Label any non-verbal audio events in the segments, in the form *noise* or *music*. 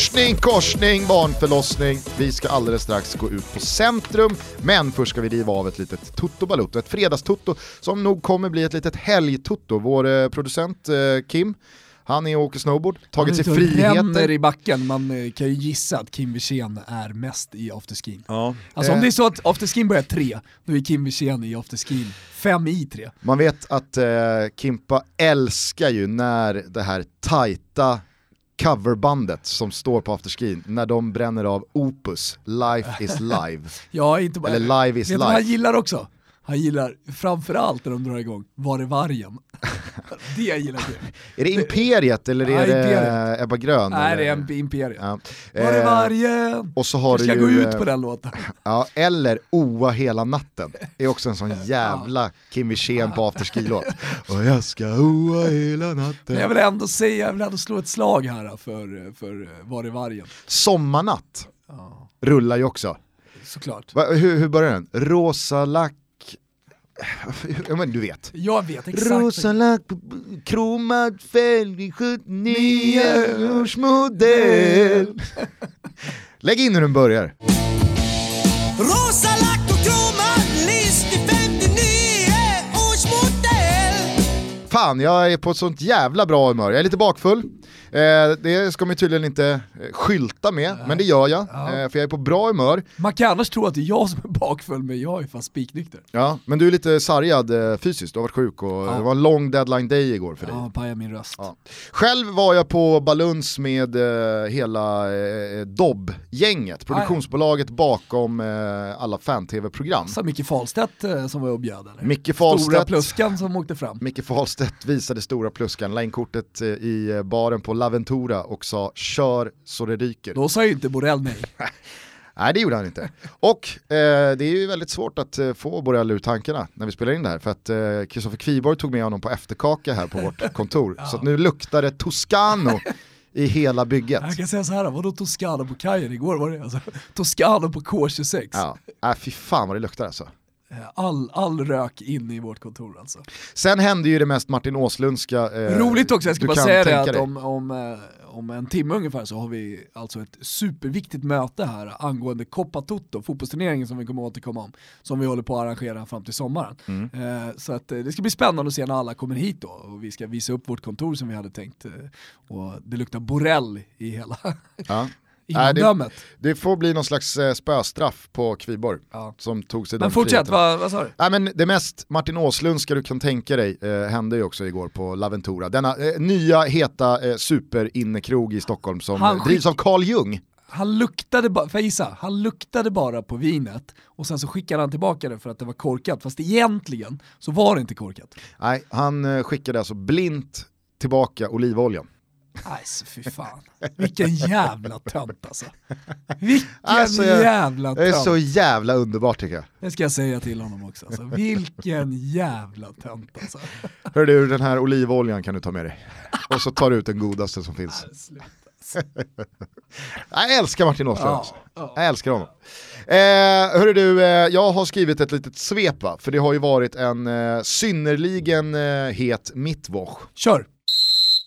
Korsning, korsning, barnförlossning. Vi ska alldeles strax gå ut på centrum, men först ska vi riva av ett litet Toto Balutto, ett fredagstutto som nog kommer bli ett litet helgtutto. Vår eh, producent eh, Kim, han är och åker snowboard, tagit sig friheter. i backen, man eh, kan ju gissa att Kim Wirsén är mest i afterskin. Ja. Alltså om Eh, det är så att afterskin börjar tre, då är Kim Wirsén i afterskin fem i tre. Man vet att eh, Kimpa älskar ju när det här tajta coverbandet som står på afterskin, när de bränner av Opus, Life is *laughs* live. Ja, inte bara... Eller Live is Vet du vad han gillar också? Han gillar framförallt när de drar igång Var är vargen? *laughs* det gillar Kim. Är det Imperiet eller är det Imperiet. Ebba Grön? Nej det eller? är en Imperiet. Ja. Var är Eh, vargen? Och så har Jag du ska ju, gå ut eh, på den låten. *laughs* ja, eller Oa hela natten, är också en sån *laughs* jävla Kim Wirsén på afterski-låt. Och jag ska oa hela natten. Men jag vill ändå säga, jag vill ändå slå ett slag här för, för Var är vargen? Sommarnatt rullar ju också. såklart. Va, hur, hur börjar den? Rosa lack... *laughs* Ja, men du vet. Jag vet exakt. Rosa lack, kromad fälg, 79 års modell. *laughs* Lägg in hur den börjar. Rosa lack och kromad list i 59 års modell Fan, jag är på ett sånt jävla bra humör. Jag är lite bakfull. Eh, det ska man tydligen inte eh, skylta med, men det gör jag. Ja. Eh, för jag är på bra humör. Man kan annars tro att det är jag som är bakfull, men jag är fan spiknykter. Ja, men du är lite sargad eh, fysiskt, du har varit sjuk och Ja. det var en lång deadline day igår för dig. Ja, pajar min röst. Ja. Själv var jag på Baluns med eh, hela eh, Dobb-gänget, produktionsbolaget bakom eh, alla fan-tv-program. Så Micke Fahlstedt eh, som var och bjöd eller? Micke Stora Fahlstedt, pluskan som åkte fram. Micke Fahlstedt visade stora pluskan, la in kortet i baren på Laventura och sa kör så det ryker. Då sa ju inte Borrell nej. *laughs* Nej det gjorde han inte. Och eh, det är ju väldigt svårt att eh, få Borrell ur tankarna när vi spelar in det här för att eh, Kristoffer Kviborg tog med honom på efterkaka här på vårt *laughs* kontor. Så att nu luktar det Toscano i hela bygget. Jag kan säga så här, vadå Toscano på kajen? Igår var det alltså Toscano på K26. Ja, äh, fy fan vad det luktar alltså. Eh, All, all rök in i vårt kontor alltså. Sen hände ju det mest Martin Åslundska. Eh, Roligt också, jag ska bara säga det att om, om, eh, om en timme ungefär så har vi alltså ett superviktigt möte här angående Coppa Toto, fotbollsturneringen som vi kommer återkomma om, som vi håller på att arrangera fram till sommaren. Mm. Eh, så att, eh, det ska bli spännande att se när alla kommer hit då och vi ska visa upp vårt kontor som vi hade tänkt. och det luktar borrell i hela Ja. *laughs* Nej, det-. Det får bli någon slags eh, spöstraff på Kviborg Ja. som tog sig Men fortsätt, vad, vad sa du? Nej, men det mest Martin Åslundska du kan tänka dig eh, hände ju också igår på Laventura. Denna eh, nya heta eh, superinnekrog i Stockholm som Han drivs av Carl Jung. Han luktade, ba- han luktade bara på vinet och sen så skickade han tillbaka det för att det var korkat, fast egentligen så var det inte korkat. Nej, han eh, skickade alltså blint tillbaka olivoljan. Nej så fy fan, vilken jävla tönt alltså. Vilken Alltså, jag- jävla Det är tönt. så jävla underbart tycker jag. Det ska jag säga till honom också, alltså. vilken jävla tönt alltså. Hör du, den här olivoljan kan du ta med dig. Och så tar du ut den godaste som finns. Jag älskar Martin Åslund. Ja, alltså. ja. Jag älskar honom. Eh, hörru du, eh, jag har skrivit ett litet svep va? för det har ju varit en eh, synnerligen eh, het mittwoch. Kör!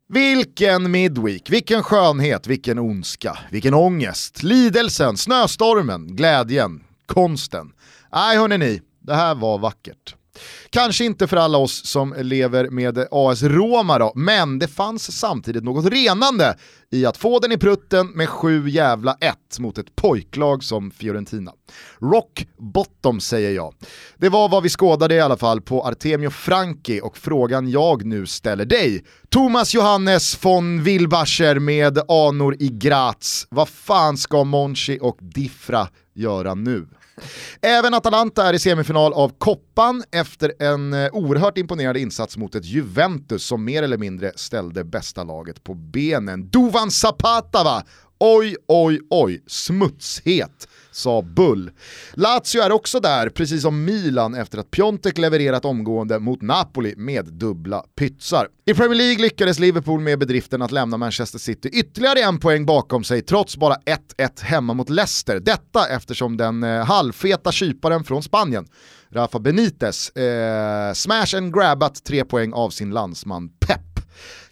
Vilken midweek, vilken skönhet, vilken ondska, vilken ångest, lidelsen, snöstormen, glädjen, konsten. Nej hörni ni, det här var vackert. Kanske inte för alla oss som lever med AS Roma då, men det fanns samtidigt något renande i att få den i prutten med sju jävla ett mot ett pojklag som Fiorentina. Rock bottom säger jag. Det var vad vi skådade i alla fall på Artemio Franki och frågan jag nu ställer dig. Thomas Johannes von Wilbacher med anor i Graz. Vad fan ska Monchi och Diffra göra nu? Även Atalanta är i semifinal av Koppan efter en eh, oerhört imponerande insats mot ett Juventus som mer eller mindre ställde bästa laget på benen. Duvan Zapata va? Oj, oj, oj, smutshet, sa Bull. Lazio är också där, precis som Milan efter att Piontek levererat omgående mot Napoli med dubbla pytsar. I Premier League lyckades Liverpool med bedriften att lämna Manchester City ytterligare en poäng bakom sig trots bara 1-1 hemma mot Leicester. Detta eftersom den eh, halvfeta kyparen från Spanien, Rafa Benitez, eh, smash and grabbat tre poäng av sin landsman Pep.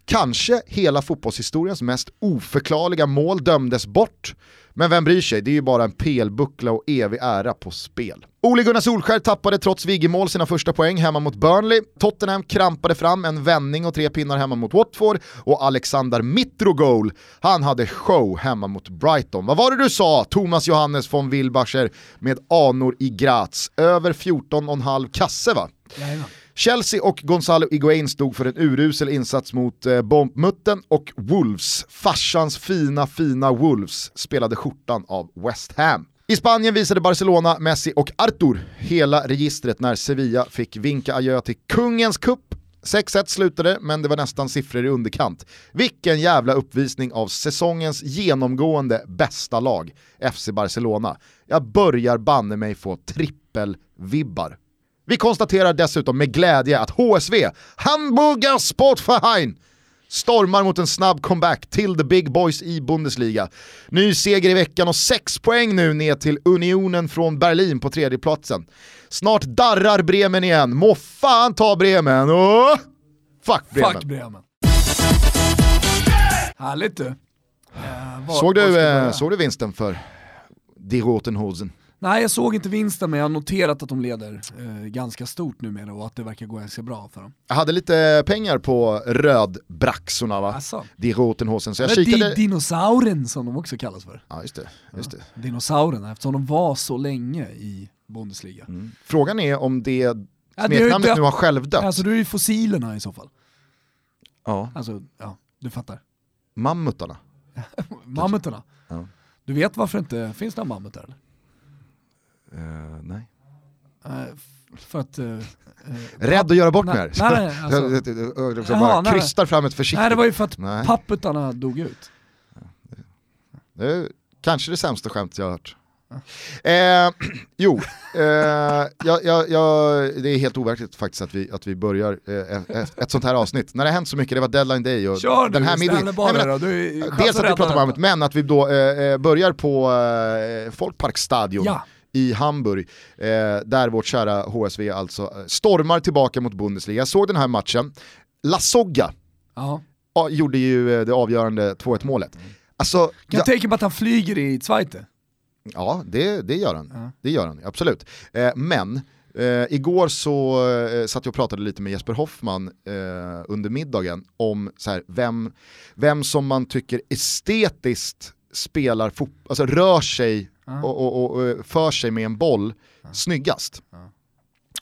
Kanske hela fotbollshistoriens mest oförklarliga mål dömdes bort. Men vem bryr sig, det är ju bara en pelbuckla och evig ära på spel. Ole Gunnar Solskär tappade trots Viggemål sina första poäng hemma mot Burnley. Tottenham krampade fram en vändning och tre pinnar hemma mot Watford. Och Alexander Mitrogol, han hade show hemma mot Brighton. Vad var det du sa, Thomas Johannes von Wilbacher med anor i Graz? Över 14,5 kasse va? Jajamän. Chelsea och Gonzalo Higuain stod för en urusel insats mot eh, Bombmutten och Wolves, farsans fina fina Wolves, spelade skjortan av West Ham. I Spanien visade Barcelona, Messi och Artur hela registret när Sevilla fick vinka adjö till kungens kupp 6-1 slutade, men det var nästan siffror i underkant. Vilken jävla uppvisning av säsongens genomgående bästa lag, FC Barcelona. Jag börjar banne mig få trippelvibbar. Vi konstaterar dessutom med glädje att HSV, Hamburger Sportverein, stormar mot en snabb comeback till the big boys i Bundesliga. Ny seger i veckan och sex poäng nu ner till Unionen från Berlin på tredjeplatsen. Snart darrar Bremen igen, må fan ta Bremen! Åh! Fuck Bremen! Fuck Bremen. Härligt du. Eh, var- såg, du, eh, såg du vinsten för Die Rotenhosen? Nej jag såg inte vinsten men jag har noterat att de leder eh, ganska stort numera och att det verkar gå ganska bra för dem. Jag hade lite pengar på rödbraxorna va? Alltså. Die Rotenhosen, så jag Eller kikade... di- dinosauren som de också kallas för. Ja just det, just det. Dinosaurierna eftersom de var så länge i Bundesliga. Frågan är om det Ja, smeknamnet dött. nu har självdött. Alltså du är ju fossilerna i så fall. Ja, Alltså, ja, du fattar. mammutarna. *laughs* Mammutarna. Ja. Du vet varför det inte finns några mammutar eller? Eh, nej. F- för att... eh, Rädd att göra bort mig här. nej, *laughs* alltså- Jag- jag- jag- Jaha, bara nej. krystar fram ett försiktigt. nej det var ju för att Nej. papputarna dog ut. Det är kanske det sämsta skämt jag har hört. Eh, *clears throat* jo, eh, jag, jag, jag, det är helt overkligt faktiskt att vi, att vi börjar eh, ett, ett sånt här avsnitt. När det har hänt så mycket, det var deadline day och Kör den här middagen. Dels att vi pratar om det, men att vi då börjar på eh, Folkparkstadion Ja. I Hamburg, eh, där vårt kära HSV alltså eh, stormar tillbaka mot Bundesliga. Jag såg den här matchen, La Sogga Ja. gjorde ju eh, det avgörande 2-1 målet. Alltså, Kan ja, jag tänka mig att han flyger i Zweite? ja det, det gör han. Ja. Det gör han, absolut. Eh, men eh, igår så eh, satt jag och pratade lite med Jesper Hoffman eh, under middagen om så här, vem, vem som man tycker estetiskt spelar fotboll, alltså rör sig Ja. och, och, och, och för sig med en boll snyggast.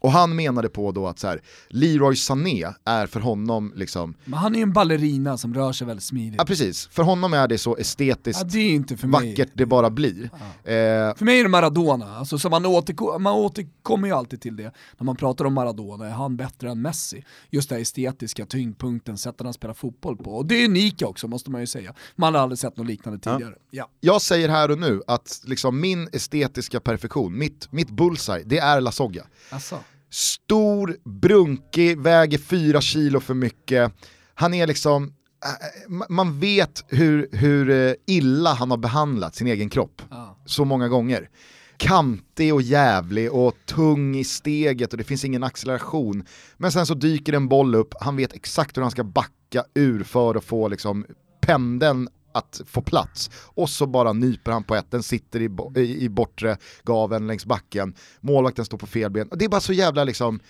Och han menade på då att så här, Leroy Sané är för honom liksom, Men han är ju en ballerina som rör sig väldigt smidigt. ja precis, för honom är det så estetiskt Ja, det vackert det bara blir. Eh, För mig är det Maradona, alltså, så man, återko- man återkommer ju alltid till det när man pratar om Maradona, är han bättre än Messi? Just här estetiska, tyngdpunkten, sättet han spelar fotboll på. Och det är unika också måste man ju säga. Man har aldrig sett något liknande tidigare. Ja. jag säger här och nu att liksom min estetiska perfektion, mitt, mitt bullseye, det är La Sogga. Alltså. Stor, brunkig, väger fyra kilo för mycket. Han är liksom, äh, ma- man vet hur, hur eh, illa han har behandlat sin egen kropp Ja. så många gånger. Kantig och jävlig och tung i steget och det finns ingen acceleration. Men sen så dyker en boll upp, han vet exakt hur han ska backa ur för att få liksom pendeln att få plats. Och så bara nyper han på ett, den sitter i, bo- i, bortre gaven längs backen, målvakten står på fel ben. Det är bara så jävla liksom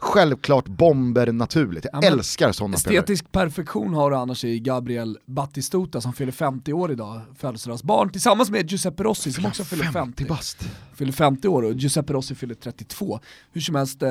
självklart bomber naturligt. Jag Ja, älskar sådana spelare. Estetisk perfektion har du annars i Gabriel Battistuta som fyller 50 år idag, födelsedagsbarn, tillsammans med Giuseppe Rossi som också fyller 50. bast. fyller 50 år och Giuseppe Rossi fyller 32. Hur som helst, eh,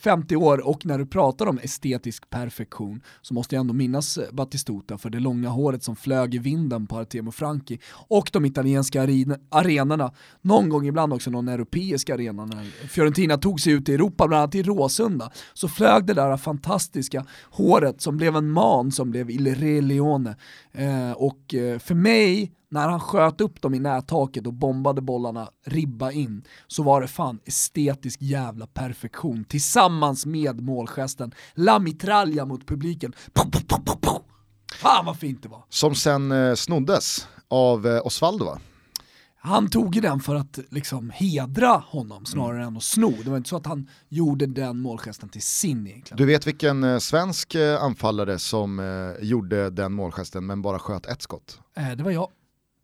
50 år och när du pratar om estetisk perfektion så måste jag ändå minnas eh, Battistuta för det långa håret som flög i vinden på Artemo Franchi och de italienska arenorna, någon gång ibland också någon europeisk arena när Fiorentina tog sig ut i Europa, bland annat i Råsunda, så flög det där fantastiska håret som blev en man som blev Il Re Leone. Eh, och eh, för mig när han sköt upp dem i nättaket och bombade bollarna ribba in så var det fan estetisk jävla perfektion tillsammans med målgesten La mitraglia mot publiken. Puh, puh, puh. Fan vad fint det var. Som sen eh, snoddes av eh, Osvaldo va? Han tog ju den för att liksom hedra honom snarare än att sno. Det var inte så att han gjorde den målgesten till sin egentligen. Du vet vilken eh, svensk eh, anfallare som eh, gjorde den målgesten men bara sköt ett skott? Eh, det var jag.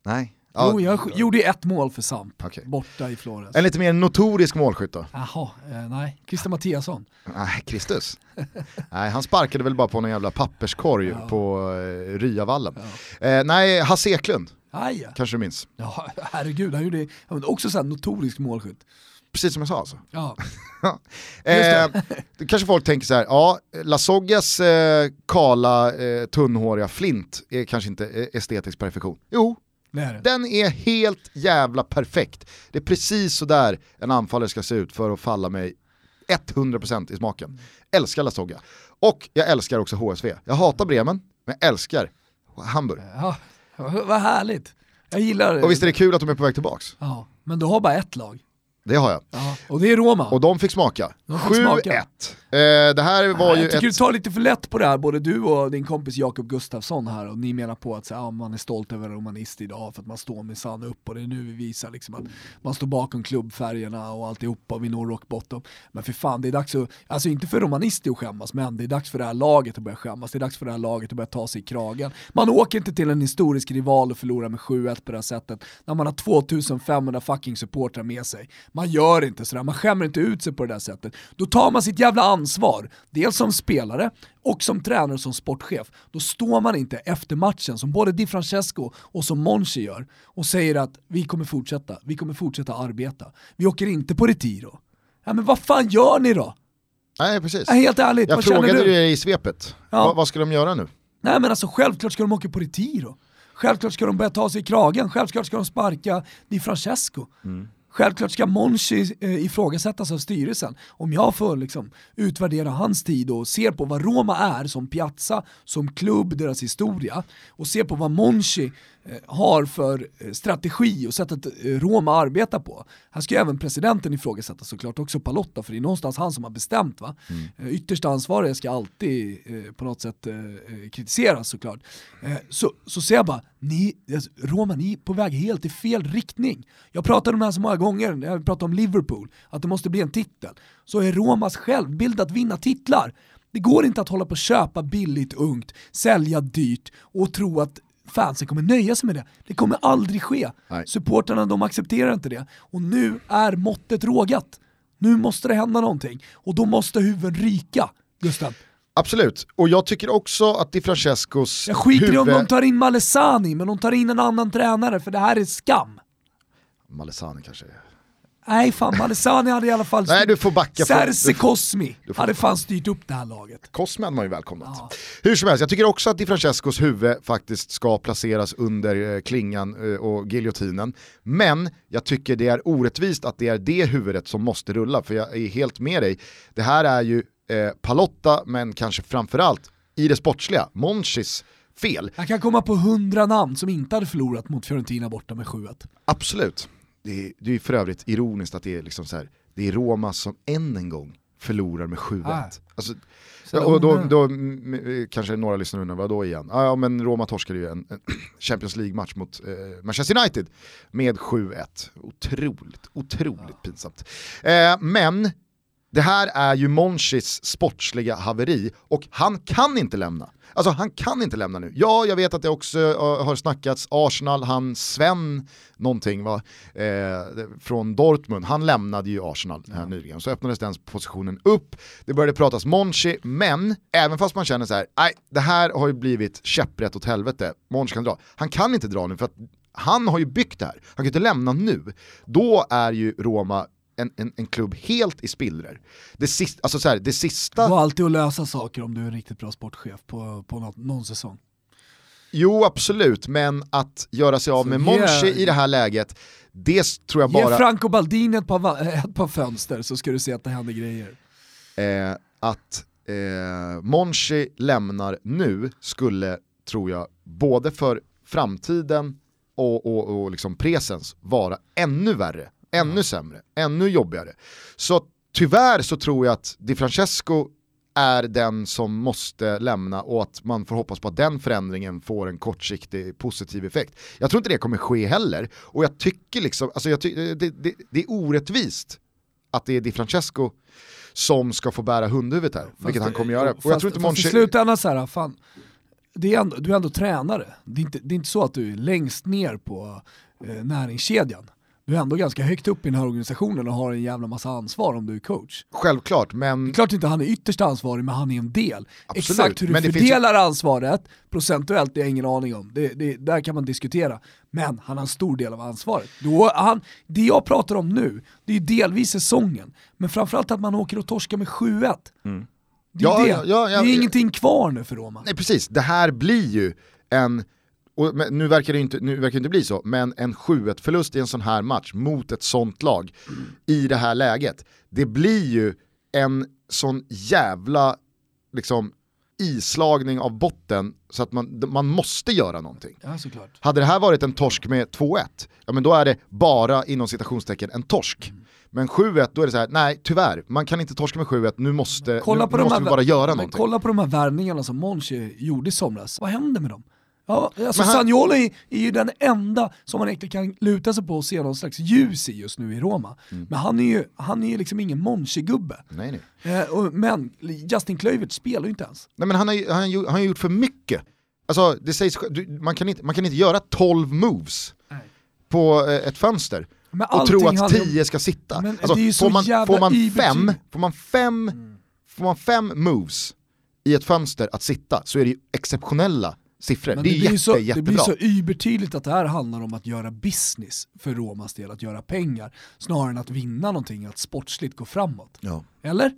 Nej. Jo, jag gjorde ett mål för Samp, Okej. borta i Flores. En lite mer notorisk målskytt då? Jaha, eh, nej. Christer Mattiasson. Nej, Kristus. nej, han sparkade väl bara på någon jävla papperskorg Ja. på eh, Ryavallen. Eh, nej, Hasse Eklund, Aj, kanske du minns. ja, *laughs* herregud, han gjorde också så här notorisk målskytt. Precis som jag sa alltså. Ja, *laughs* *laughs* Eh, kanske folk tänker så här, ja, Lasoggas eh, kala, eh, tunnhåriga flint är kanske inte eh, estetisk perfektion. Jo, den är helt jävla perfekt. Det är precis så där en anfallare ska se ut för att falla mig 100% i smaken. Älskar Lasogga. Och jag älskar också HSV. Jag hatar Bremen, men jag älskar Hamburg. Ja, vad härligt. Jag gillar Och visst är det kul att de är på väg tillbaks? Ja, men du har bara ett lag. Det har jag. Ja, och det är Roma. Och de fick smaka. De fick 7-1. smaka. Eh, det här var jag ju tycker ett... du tar lite för lätt på det här, både du och din kompis Jakob Gustafsson här, och ni menar på att så, ja, man är stolt över romanist idag för att man står med sann upp och det är nu vi visar liksom att man står bakom klubbfärgerna och alltihopa och vi når rock bottom. Men för fan, det är dags att, alltså inte för romanister att skämmas, men det är dags för det här laget att börja skämmas, det är dags för det här laget att börja ta sig i kragen. Man åker inte till en historisk rival och förlorar med 7-1 på det här sättet, när man har 2500 fucking supportrar med sig. Man gör inte sådär, man skämmer inte ut sig på det där sättet. Då tar man sitt jävla ansvar, dels som spelare och som tränare och som sportchef. Då står man inte efter matchen, som både Di Francesco och som Monchi gör, och säger att vi kommer fortsätta, vi kommer fortsätta arbeta. Vi åker inte på retiro. Ja men vad fan gör ni då? Nej precis. Ja, helt ärligt, Jag vad känner frågade du? dig i svepet. Ja. Va, vad ska de göra nu? Nej men alltså självklart ska de åka på retiro. Självklart ska de börja ta sig i kragen, självklart ska de sparka Di Francesco. Självklart ska Monchi eh, ifrågasättas av styrelsen. Om jag får liksom, utvärdera hans tid och ser på vad Roma är som piazza, som klubb, deras historia och ser på vad Monchi har för eh, strategi och sättet eh, Roma arbetar på. Här ska ju även presidenten ifrågasättas såklart, också Palotta, för det är någonstans han som har bestämt. Va? Eh, Yttersta ansvariga ska alltid eh, på något sätt eh, eh, kritiseras såklart. Eh, så, så ser jag bara, ni, alltså, Roma, ni är på väg helt i fel riktning. Jag pratade om det här så många gånger, när jag pratade om Liverpool, att det måste bli en titel. Så är Romas självbild att vinna titlar. Det går inte att hålla på och köpa billigt ungt, sälja dyrt och tro att fansen kommer nöja sig med det. Det kommer aldrig ske. Nej. Supporterna de accepterar inte det. Och nu är måttet rågat. Nu måste det hända någonting. Och då måste huvuden ryka, Gustav. Absolut, och jag tycker också att Di Francescos Jag skiter i om huvud... de tar in Malesani, men de tar in en annan tränare för det här är skam. Malesani kanske. Nej fan, Malesani hade i alla fall *laughs* Nej du får backa. Serse Cosmi du får- hade fan styrt upp det här laget. Cosme hade man ju välkomnat. Ja. Hur som helst, jag tycker också att Di Francescos huvud faktiskt ska placeras under eh, klingan eh, och giljotinen. Men jag tycker det är orättvist att det är det huvudet som måste rulla, för jag är helt med dig. Det här är ju eh, Palotta, men kanske framförallt i det sportsliga, Monchis fel. Jag kan komma på hundra namn som inte hade förlorat mot Fiorentina borta med 7-1. Absolut. Det är, det är för övrigt ironiskt att det är liksom så här, det är Roma som än en gång förlorar med 7-1. Ah. Alltså, Så och då, då kanske några lyssnare undrar, vad då igen? Ah, ja men Roma torskade ju en, *clears throat* Champions League-match mot eh, Manchester United med 7-1. Otroligt, otroligt pinsamt. Eh, men det här är ju Monchis sportsliga haveri och han kan inte lämna. Alltså han kan inte lämna nu. Ja, jag vet att det också uh, har snackats, Arsenal, han Sven någonting va, eh, från Dortmund, han lämnade ju Arsenal här nyligen. Så öppnades den positionen upp, det började pratas Monchi, men även fast man känner så här, nej det här har ju blivit käpprätt åt helvete, Monchi kan dra. Han kan inte dra nu för att han har ju byggt det här, han kan inte lämna nu. Då är ju Roma en, en, en klubb helt i spillror. Det, sista, alltså så här, det sista... Går alltid att lösa saker om du är en riktigt bra sportchef på, på något, någon säsong. Jo absolut, men att göra sig av Så med ge- Monchi i det här läget, det tror jag Ge bara... Franco Baldini ett par, *laughs* ett par fönster så ska du se att det händer grejer. eh, att eh, Monchi lämnar nu skulle, tror jag, både för framtiden och, och, och liksom presens vara ännu värre, ännu sämre, ännu jobbigare. Så tyvärr så tror jag att Di Francesco är den som måste lämna och att man får hoppas på att den förändringen får en kortsiktig positiv effekt. Jag tror inte det kommer ske heller och jag tycker liksom, alltså jag ty det, det, det är orättvist att det är Di Francesco som ska få bära hundhuvudet här, Fast vilket han kommer göra. fast, Och jag tror inte fast i slutändan så här, fan, det är ändå, du är ändå tränare. Det är, inte, det är inte så att du är längst ner på eh, näringskedjan. Du är ändå ganska högt upp i den här organisationen och har en jävla massa ansvar om du är coach. Självklart, men Det är klart inte han är ytterst ansvarig, men han är en del. Absolut, Exakt hur du det finns fördelar ansvaret procentuellt, det har jag ingen aning om. Det, det, där kan man diskutera. Men han har en stor del av ansvaret. Då, han, det jag pratar om nu, det är delvis säsongen. Men framförallt att man åker och torskar med 7-1. Det är Mm. Ja, det. ja, ja, det är ingenting kvar nu för Roma. Nej precis, det här blir ju en, och nu, verkar det inte, nu verkar det inte bli så, men en 7-1 förlust i en sån här match mot ett sånt lag i det här läget, det blir ju en sån jävla liksom, islagning av botten så att man, man måste göra någonting. Ja såklart. Hade det här varit en torsk med 2-1, ja men då är det bara inom citationstecken en torsk. Men 7-1, då är det så här, nej tyvärr, man kan inte torska med 7-1, nu måste, Kolla nu, nu måste här, vi bara göra någonting. kolla på de här värvningarna som Monchi gjorde i somras. Vad händer med dem? Ja, alltså han- Sagnoli är, ju den enda som man egentligen kan luta sig på och se någon slags ljus i just nu i Roma. Mm. Men han är ju, han är ju liksom ingen Monchi-gubbe. Nej, nej. Eh, och, men Justin Kluivert spelar ju inte ens. Nej men han har, ju- han, han har gjort för mycket. Alltså det sägs, du, man, kan inte, man kan inte göra 12 moves på eh, ett fönster och tro att handlar om- 10 ska sitta. Men Alltså, får, man, får, man fem, får, man fem, får man fem moves i ett fönster att sitta så är det ju exceptionella siffror. Men det är blir jätte, så, det jättebra. blir så übertydligt att det här handlar om att göra business för Romas del, att göra pengar, snarare än att vinna någonting, att sportsligt gå framåt. Ja. Eller?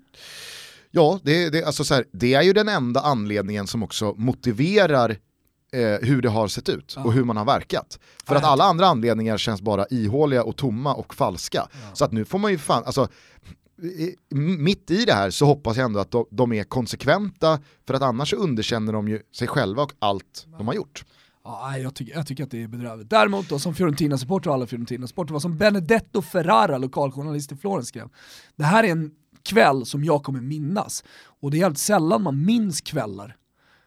Ja, det, det, alltså så här, det är ju den enda anledningen som också motiverar eh, hur det har sett ut och hur man har verkat. För att Ja. alla andra anledningar känns bara ihåliga och tomma och falska. Så att nu får man ju fan, alltså mitt i det här så hoppas jag ändå att de, de är konsekventa för att annars underkänner de ju sig själva och allt de har gjort. Ja, jag, tycker, jag tycker att det är bedrövligt. Däremot då, som Fiorentina-supporter och alla Fiorentina-supporter, vad som Benedetto Ferrara, lokaljournalist i Florens skrev. Det här är en kväll som jag kommer minnas. Och det är jävligt sällan man minns kvällar.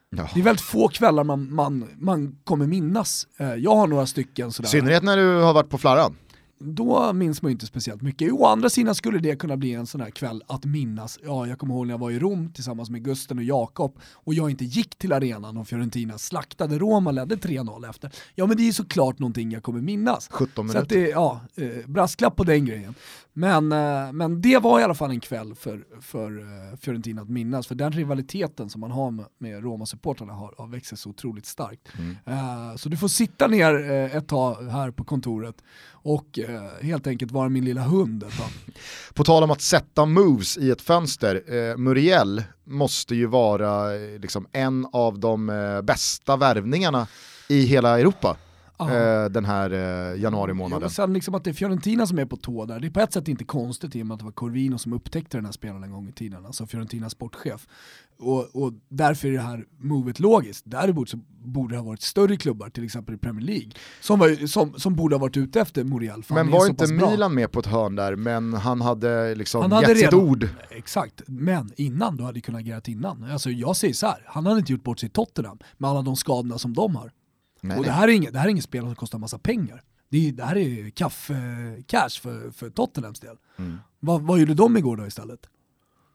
Ja. Det är väldigt få kvällar man, man, man kommer minnas. Eh, Jag har några stycken I sådär. synnerhet när du har varit på flarran. Då minns man ju inte speciellt mycket. Å andra sidan skulle det kunna bli en sån här kväll att minnas. Ja, jag kommer ihåg när jag var i Rom tillsammans med Gusten och Jakob och jag inte gick till arenan och Fiorentina slaktade Roma, ledde 3-0 efter. Ja men det är ju såklart någonting jag kommer minnas. 17 Så att minuter. det, ja, eh, brasklapp på den grejen. Men, eh, men det var i alla fall en kväll för, för eh, Fiorentina att minnas, för den rivaliteten som man har med, med Roma-supportrarna har, har växt sig så otroligt starkt. Eh, så du får sitta ner eh, ett tag här på kontoret och eh, helt enkelt vara min lilla hund. På tal om att sätta moves i ett fönster, eh, Muriel måste ju vara eh, liksom, en av de eh, bästa värvningarna i hela Europa eh, den här eh, januari Ja, månaden. men sen liksom att det är Fiorentina som är på tå där, det är på ett sätt inte konstigt i och med att det var Corvino som upptäckte den här spelaren en gång i tiden, alltså Fiorentinas sportchef. Och, och därför är det här movet logiskt. Däremot så borde det ha varit större klubbar, till exempel i Premier League, som, var, som, som borde ha varit ute efter Muriel. Men var inte pass bra. Milan med på ett hörn där, men han hade liksom Han hade gett sitt redan- ord. Exakt, men innan, du hade kunnat agerat innan. Alltså jag säger så här, han hade inte gjort bort sig i Tottenham med alla de skadorna som de har. Nej, och det här, är inget, det här är ingen spelare som kostar massa pengar. Det, är, det här är kaffe-cash för, för Tottenhams del. Mm. Vad, vad gjorde de igår då istället?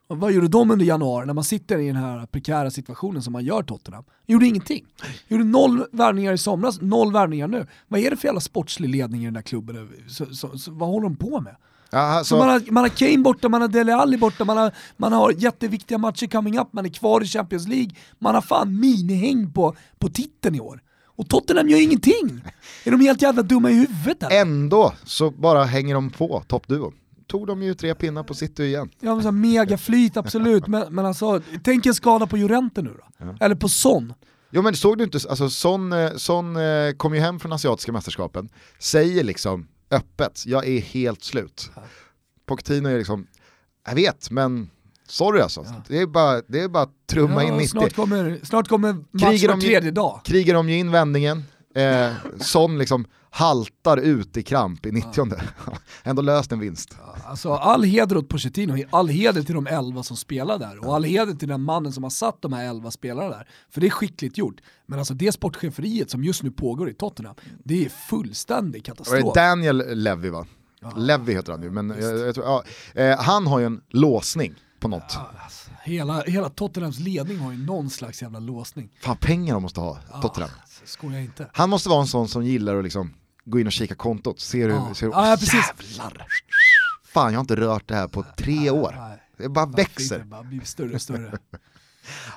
Och vad gjorde de under januari när man sitter i den här prekära situationen som man gör Tottenham? Gjorde ingenting. Gjorde noll värvningar i somras, noll värvningar nu. Vad är det för jävla sportslig ledning i den där klubben? Så, så, så, vad håller de på med? Ja, alltså, Så man, har, man har Kane borta, man har Dele Alli borta, man har, man har jätteviktiga matcher coming up, man är kvar i Champions League. Man har fan minihäng på, på titeln i år. Och Tottenham gör ingenting! Är de helt jävla dumma i huvudet eller? ändå så bara hänger de på toppduon. Tog de ju tre pinnar på city igen. Ja men så här megaflyt absolut, men, men alltså, tänk en skada på Jurente nu då. Eller på Son. Jo men såg du inte, alltså Son, eh, Son eh, kom ju hem från asiatiska mästerskapen, säger liksom öppet, jag är helt slut. Pochettino är liksom, jag vet men sorry alltså, det, är bara, det är bara att trumma in 90. snart, kommer, snart kommer match Krigar var tredje dag. Krigar de ju in vändningen, eh, Son liksom haltar ut i kramp i 90 *laughs* Ändå löst en vinst. Alltså all heder åt Pochettino, all heder till de 11 som spelar där och all heder till den mannen som har satt de här 11 spelarna där. För det är skickligt gjort. Men alltså det sportcheferiet som just nu pågår i Tottenham, det är fullständig katastrof. Det Daniel Levy va? Levy heter han ju, men jag, jag tror, ja, eh, han har ju en låsning på något. Ja, alltså, hela, hela Tottenhams ledning har ju någon slags jävla låsning. Fan pengar de måste ha, Tottenham. Skojar inte. Han måste vara en sån som gillar att liksom gå in och kika kontot, ser hur, Ja. ser, Ja, ja, precis. jävlar! Fan jag har inte rört det här på tre år. Nej. Det bara Det växer. bara blir större och större. *laughs*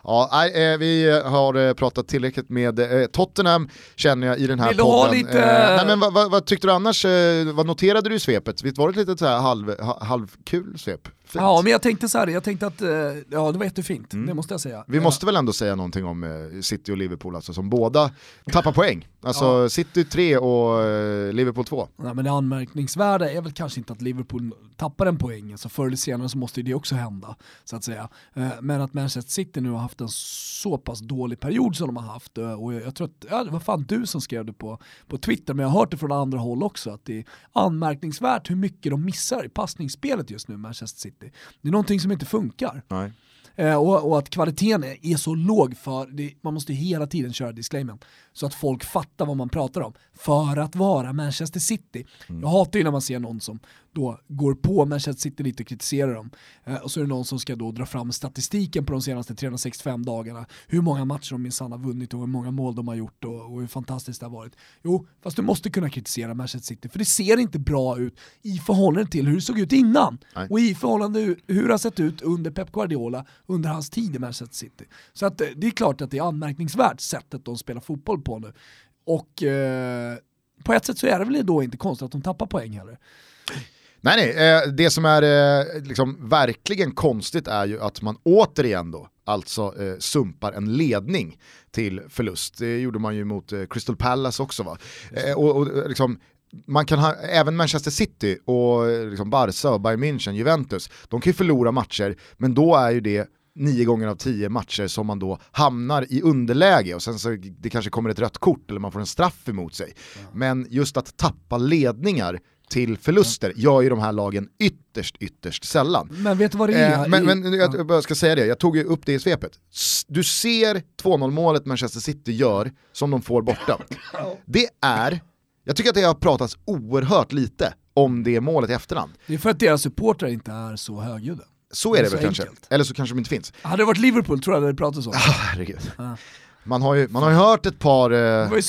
Ja, nej, eh, vi har eh, pratat tillräckligt med eh, Tottenham känner jag i den här Vill podden. lite- nej, men vad, vad, vad tyckte du annars, vad noterade du i svepet? Visst var det ett litet så här halv, ha- halvkul svep? Fint. Ja men jag tänkte så här, jag tänkte att, eh, ja det var jättefint, Mm. det måste jag säga. Vi Eh, måste väl ändå säga någonting om eh, City och Liverpool alltså, som båda tappar poäng. Alltså City 3 och Liverpool 2. Ja, men det anmärkningsvärda är väl kanske inte att Liverpool tappar en poäng, så förr eller senare så måste ju det också hända. Så att säga. Men att Manchester City nu har haft en så pass dålig period som de har haft, och jag jag tror att, ja, det var fan du som skrev det på, på Twitter, men jag har hört det från andra håll också, att det är anmärkningsvärt hur mycket de missar i passningsspelet just nu, Manchester City. Det är någonting som inte funkar. Eh, och, och att kvaliteten är, är så låg för, det, man måste hela tiden köra disclaimen så att folk fattar vad man pratar om. För att vara Manchester City. Jag hatar ju när man ser någon som då går på Manchester City lite och kritiserar dem. Eh, och så är det någon som ska då dra fram statistiken på de senaste 365 dagarna. Hur många matcher de minsann har vunnit och hur många mål de har gjort och, och hur fantastiskt det har varit. Jo, fast du måste kunna kritisera Manchester City för det ser inte bra ut i förhållande till hur det såg ut innan. Nej. Och i förhållande hur hur det har sett ut under Pep Guardiola under hans tid i Manchester City. Så att eh, det är klart att det är anmärkningsvärt sättet de spelar fotboll på på nu. Och eh, på ett sätt så är det väl då inte konstigt att de tappar poäng heller. Nej, nej, eh, det som är eh, liksom verkligen konstigt är ju att man återigen då alltså eh, sumpar en ledning till förlust. Det gjorde man ju mot Crystal Palace också va. Och, och liksom, man kan ha, även Manchester City och liksom Barca, och Bayern München, Juventus, de kan ju förlora matcher, men då är ju det nio gånger av tio matcher som man då hamnar i underläge och sen så det kanske kommer ett rött kort eller man får en straff emot sig. Men just att tappa ledningar till förluster gör ju de här lagen ytterst, ytterst sällan. Men vet du vad det är? Eh, men, men jag, ja. jag ska säga det, jag tog ju upp det i svepet. Du ser 2-0 målet Manchester City gör som de får borta. *laughs* Det är, jag tycker att det har pratats oerhört lite om det målet i efterhand. Det är för att deras supportrar inte är så högljudda. Så är det Så väl kanske, enkelt. eller så kanske de inte finns. Hade det varit Liverpool tror jag det hade pratats om. Ah, herregud. Ja. Man har ju, man har ju hört ett par,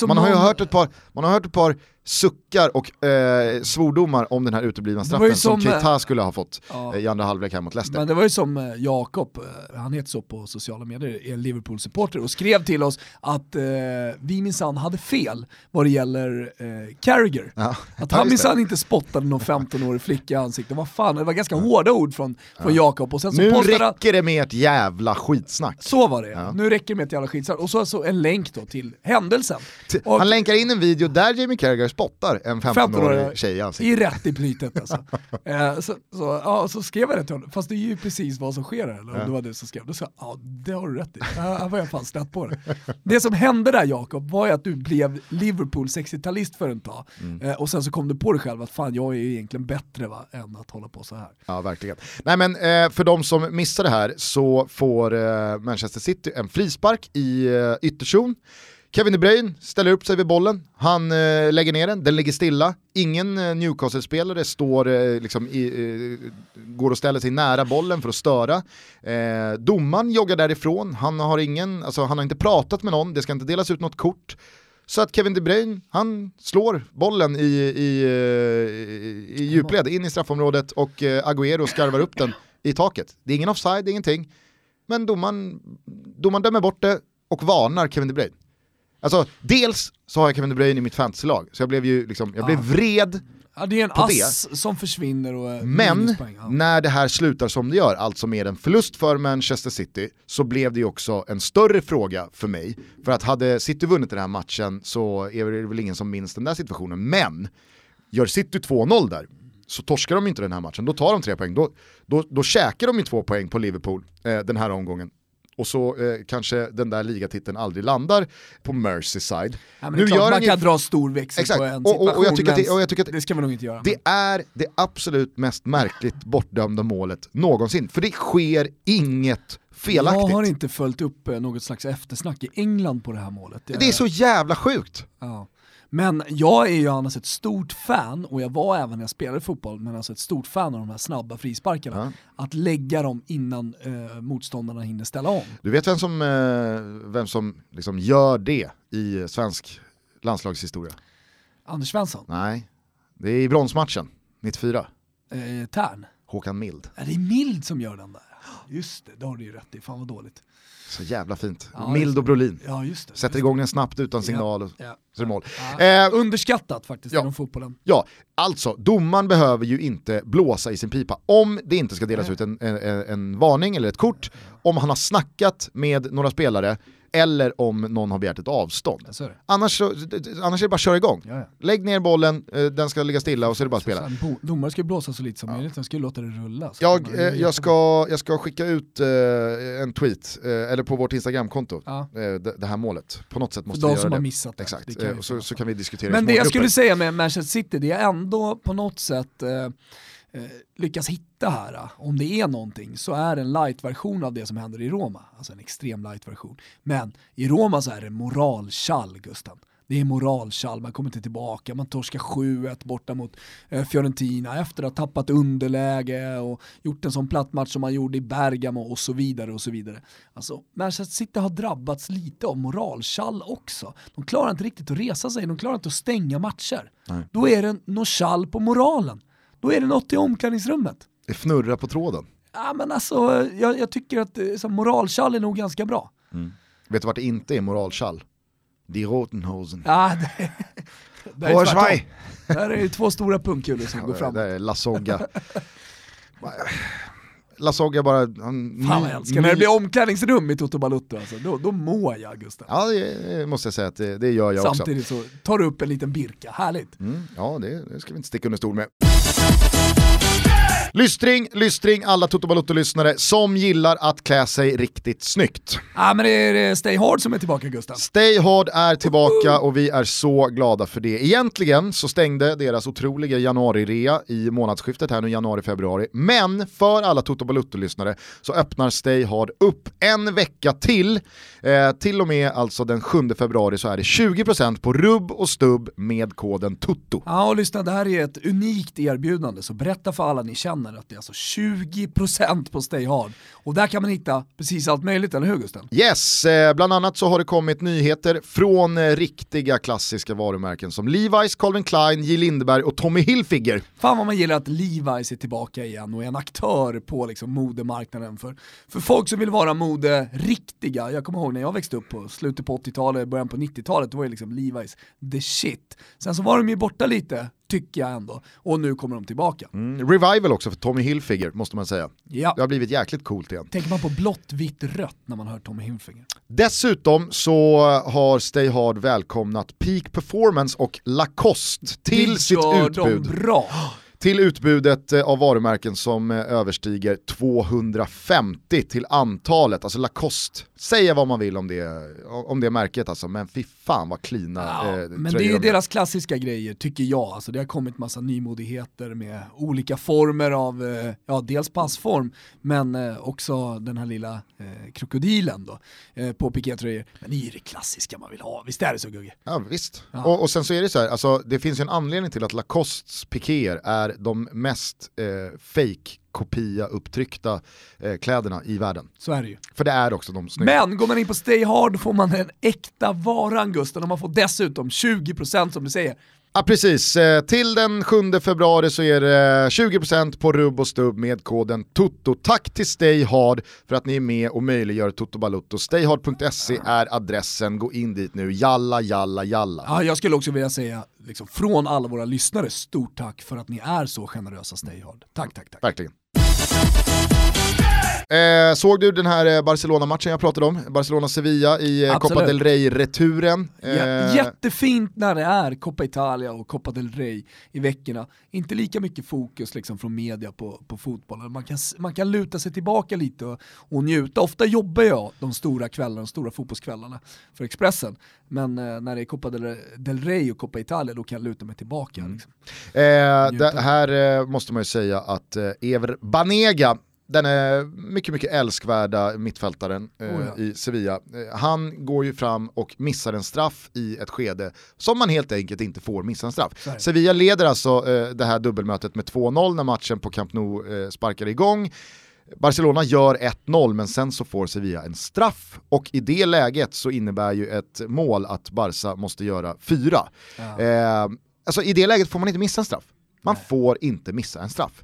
man har hört ett par, man har hört ett par suckar och eh, svordomar om den här uteblivna straffen som, som, eh, Keita skulle ha fått Ja. eh, i andra halvlek här mot Leicester. Men det var ju som eh, Jakob, han heter så på sociala medier, är Liverpool-supporter och skrev till oss att eh, vi minsann hade fel vad det gäller eh, Carragher. Ja. Att Ja, han minsann inte spottade någon 15-årig flicka i ansiktet. Vad fan, det var ganska hårda ord från, från Jakob. Och sen så Nu postade räcker det med ett jävla skitsnack. så var det, Ja. nu räcker det med ett jävla skitsnack. Och så alltså en länk då till händelsen. T- Och- Han länkar in en video där Jamie Carragher spottar en 15-årig tjej i ansiktet. I rätt i plytet alltså. *laughs* eh, så, så, ja, så skrev jag det till honom, fast det är ju precis vad som sker här, eller om Ja. det var du som skrev. Då sa jag, ja det har du rätt i. Här var jag fan snett på det. Det som hände där Jakob var ju att du blev Liverpool 60-talist för en tag. Mm. Eh, och sen så kom du på dig själv att fan jag är ju egentligen bättre va, än att hålla på så här. Ja, verkligen. Nej men eh, för de som missar det här så får eh, Manchester City en frispark i eh, ytterzon. Kevin De Bruyne ställer upp sig vid bollen, han eh, lägger ner den, den ligger stilla. Ingen eh, Newcastle-spelare står, eh, liksom i, eh, går och ställer sig nära bollen för att störa. Eh, domaren joggar därifrån, han har, ingen, alltså, han har inte pratat med någon, det ska inte delas ut något kort. Så att Kevin De Bruyne, han slår bollen i, i, i, i djupled in i straffområdet och eh, Agüero skarvar upp den i taket. Det är ingen offside, det är ingenting. Men domaren, domaren dömer bort det och varnar Kevin De Bruyne. Alltså, dels så har jag Kevin De Bruyne i mitt fantasylag, så jag blev ju liksom, jag blev Ja. vred, Ja, det är en På det. ass som försvinner och eh, men. Ja. när det här slutar som det gör, alltså med en förlust för Manchester City, så blev det ju också en större fråga för mig. För att hade City vunnit den här matchen så är det väl ingen som minns den där situationen. Men, gör City 2-0 där, så torskar de inte den här matchen, då tar de tre poäng. Då, då, då käkar de ju två poäng på Liverpool eh, den här omgången. Och så eh, kanske den där ligatiteln aldrig landar på Merseyside. Ja, det är klart, man kan dra stor växel Exakt. på en Och- och- och jag situation, tycker att det- och jag tycker att det ska vi nog inte göra. Det är det absolut mest märkligt bortdömda målet någonsin, för det sker inget felaktigt. Jag har inte följt upp eh, något slags eftersnack i England på det här målet. Jag- Det är så jävla sjukt. Ja. Men jag är ju annars ett stort fan, och jag var även när jag spelade fotboll, men alltså ett stort fan av de här snabba frisparkarna. Att lägga dem innan eh, motståndarna hinner ställa om. Du vet vem som, eh, vem som liksom gör det i svensk landslagshistoria? Anders Svensson, Nej, det är i bronsmatchen 94. eh, Tern. Håkan Mild. Är det Mild som gör den där? Just det, det har du ju rätt i, fan vad dåligt. Så jävla fint. Ja, och Brolin. Ja just det. Sätter just igång den snabbt utan signal det. Ja. så är det mål. Ja. Eh, Underskattat faktiskt Ja. inom fotbollen. Ja, alltså domaren behöver ju inte blåsa i sin pipa om det inte ska delas Nej. ut en, en, en varning eller ett kort, om han har snackat med några spelare eller om någon har begärt ett avstånd. Det. Annars, så, annars är det bara att köra igång. Ja, ja. Lägg ner bollen, eh, den ska ligga stilla och så är det bara att spela. Sen, bo- domare ska ju blåsa så lite som möjligt, de ska ju låta det rulla. Jag, man- eh, jag, ska, jag ska skicka ut eh, en tweet, eh, eller på vårt Instagramkonto, Ja. eh, det, det här målet. På något sätt För måste de vi göra som det. har missat det. Exakt, det kan eh, så, så kan vi diskutera Men det jag skulle säga med Manchester City, det är ändå på något sätt lyckas hitta här, eh, om det är någonting, så är det en light-version av det som händer i Roma. Alltså en extrem light-version. Men i Roma så är det moralkall, Gusten. Det är moralkall, man kommer inte tillbaka, man torskar 7-1 borta mot eh, Fiorentina efter att ha tappat underläge och gjort en sån platt match som man gjorde i Bergamo och så vidare och så vidare. Alltså, Manchester City har drabbats lite av moralkall också. De klarar inte riktigt att resa sig, de klarar inte att stänga matcher. Nej. Då är det något kall på moralen. Då är det något i omklädningsrummet. Det fnurrar på tråden. Ja men alltså, jag, jag tycker att eh, så moralkall är nog ganska bra. Vet du vart det inte är moralkall? Die Rotenhosen. Ja, det, det är tvärtom. Där är det två stora pungkulor som går fram. Det är Lasogga. Lasogga *laughs* bara... Han, Fan vad jag älskar när det blir omklädningsrum i Toto Balutto alltså. Då, då mår jag Gustav. Ja, det måste jag säga att det, det gör jag också. Samtidigt så tar du upp en liten birka, härligt. Mm, ja, det, det ska vi inte sticka under stol med. Thank Lystring, lystring alla Toto Balotto-lyssnare som gillar att klä sig riktigt snyggt. Ja men det är Stay Hard som är tillbaka Gustav. Stay Hard är tillbaka och vi är så glada för det. Egentligen så stängde deras otroliga januari-rea i månadsskiftet här nu januari-februari. Men för alla Toto Balutto-lyssnare så öppnar Stay Hard upp en vecka till. Eh, till och med alltså den 7 februari så är det 20% på rubb och stubb med koden TUTTO. Ja och lyssna, det här är ett unikt erbjudande så berätta för alla ni känner att det är alltså 20% på Stay Hard. Och där kan man hitta precis allt möjligt, eller hur Gusten? Yes, eh, bland annat så har det kommit nyheter från eh, riktiga klassiska varumärken som Levi's, Calvin Klein, J. Lindeberg och Tommy Hilfiger. Fan vad man gillar att Levi's är tillbaka igen och är en aktör på liksom modemarknaden för, för folk som vill vara mode-riktiga. Jag kommer ihåg när jag växte upp på slutet på 80-talet, början på 90-talet, då var ju liksom Levi's the shit. Sen så var de ju borta lite, tycker jag ändå, och nu kommer de tillbaka. Mm, revival också för Tommy Hilfiger måste man säga. Ja. Det har blivit jäkligt coolt igen. Tänker man på blått, vitt, rött när man hör Tommy Hilfiger? Dessutom så har Stay Hard välkomnat Peak Performance och Lacoste till Det sitt utbud. de bra. Till utbudet eh, av varumärken som eh, överstiger 250 till antalet. Alltså Lacoste, säga vad man vill om det, om det märket alltså, men fy fan vad klina Ja, eh, men det är ju deras klassiska grejer tycker jag. Alltså det har kommit massa nymodigheter med olika former av, eh, ja dels passform, men eh, också den här lilla eh, krokodilen då, eh, på pikétröjor. Men det är ju det klassiska man vill ha, visst är det så Gugge? Ja visst. Ja. Och, och sen så är det så här, alltså, det finns ju en anledning till att Lacostes pikéer är de mest eh, fake kopia upptryckta eh, kläderna i världen. Så är det ju. För det är också de snygga. Men går man in på Stay Hard får man en äkta varan Gusten och man får dessutom 20% som du säger. Ja precis, eh, till den 7 februari så är det 20% på rubb och stubb med koden TOTO. Tack till Stay Hard för att ni är med och möjliggör Toto Balutto. Stayhard.se är adressen, gå in dit nu. Jalla, jalla, jalla. Ja, jag skulle också vilja säga, liksom, från alla våra lyssnare, stort tack för att ni är så generösa Stay Hard. Tack, tack, tack. Verkligen. Eh, såg du den här eh, Barcelona-matchen jag pratade om? Barcelona-Sevilla i eh, Absolut. Copa del Rey-returen. Jä- Jättefint när det är Coppa Italia och Coppa del Rey i veckorna. Inte lika mycket fokus liksom från media på, på fotbollen. Man kan, man kan luta sig tillbaka lite och, och njuta. Ofta jobbar jag de stora kvällarna, de stora fotbollskvällarna för Expressen. Men eh, när det är Coppa del, del Rey och Coppa Italia då kan jag luta mig tillbaka. Liksom. Eh, det här eh, måste man ju säga att eh, Ever Banega, den är mycket, mycket älskvärda mittfältaren eh, Oh ja. i Sevilla. Eh, han går ju fram och missar en straff i ett skede som man helt enkelt inte får missa en straff. Det. Sevilla leder alltså eh, det här dubbelmötet med 2-0 när matchen på Camp Nou eh, sparkar igång. Barcelona gör 1-0 men sen så får Sevilla en straff och i det läget så innebär ju ett mål att Barca måste göra 4. Ja. Eh, alltså i det läget får man inte missa en straff. Man får inte missa en straff.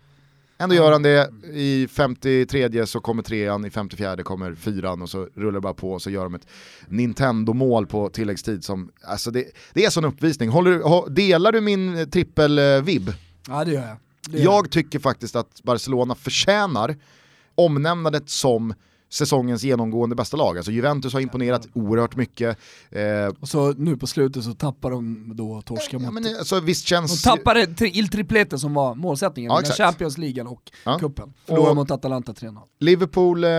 Ändå gör han det, i 53 så kommer trean, i 54 kommer fyran och så rullar det bara på och så gör de ett Nintendo-mål på tilläggstid som, alltså det, det är sån uppvisning. Håller, delar du min trippel-vibb? Ja det gör jag. Det gör Jag tycker faktiskt att Barcelona förtjänar omnämnandet som säsongens genomgående bästa lag. Alltså Juventus har imponerat oerhört mycket. Eh, Och så nu på slutet så tappar de då torska ja, mot... men, alltså, visst de känns... tappade tri- Il Triplete som var målsättningen, Ja. Champions League och Ja. cupen. Förlorade mot Atalanta 3-0. Liverpool eh,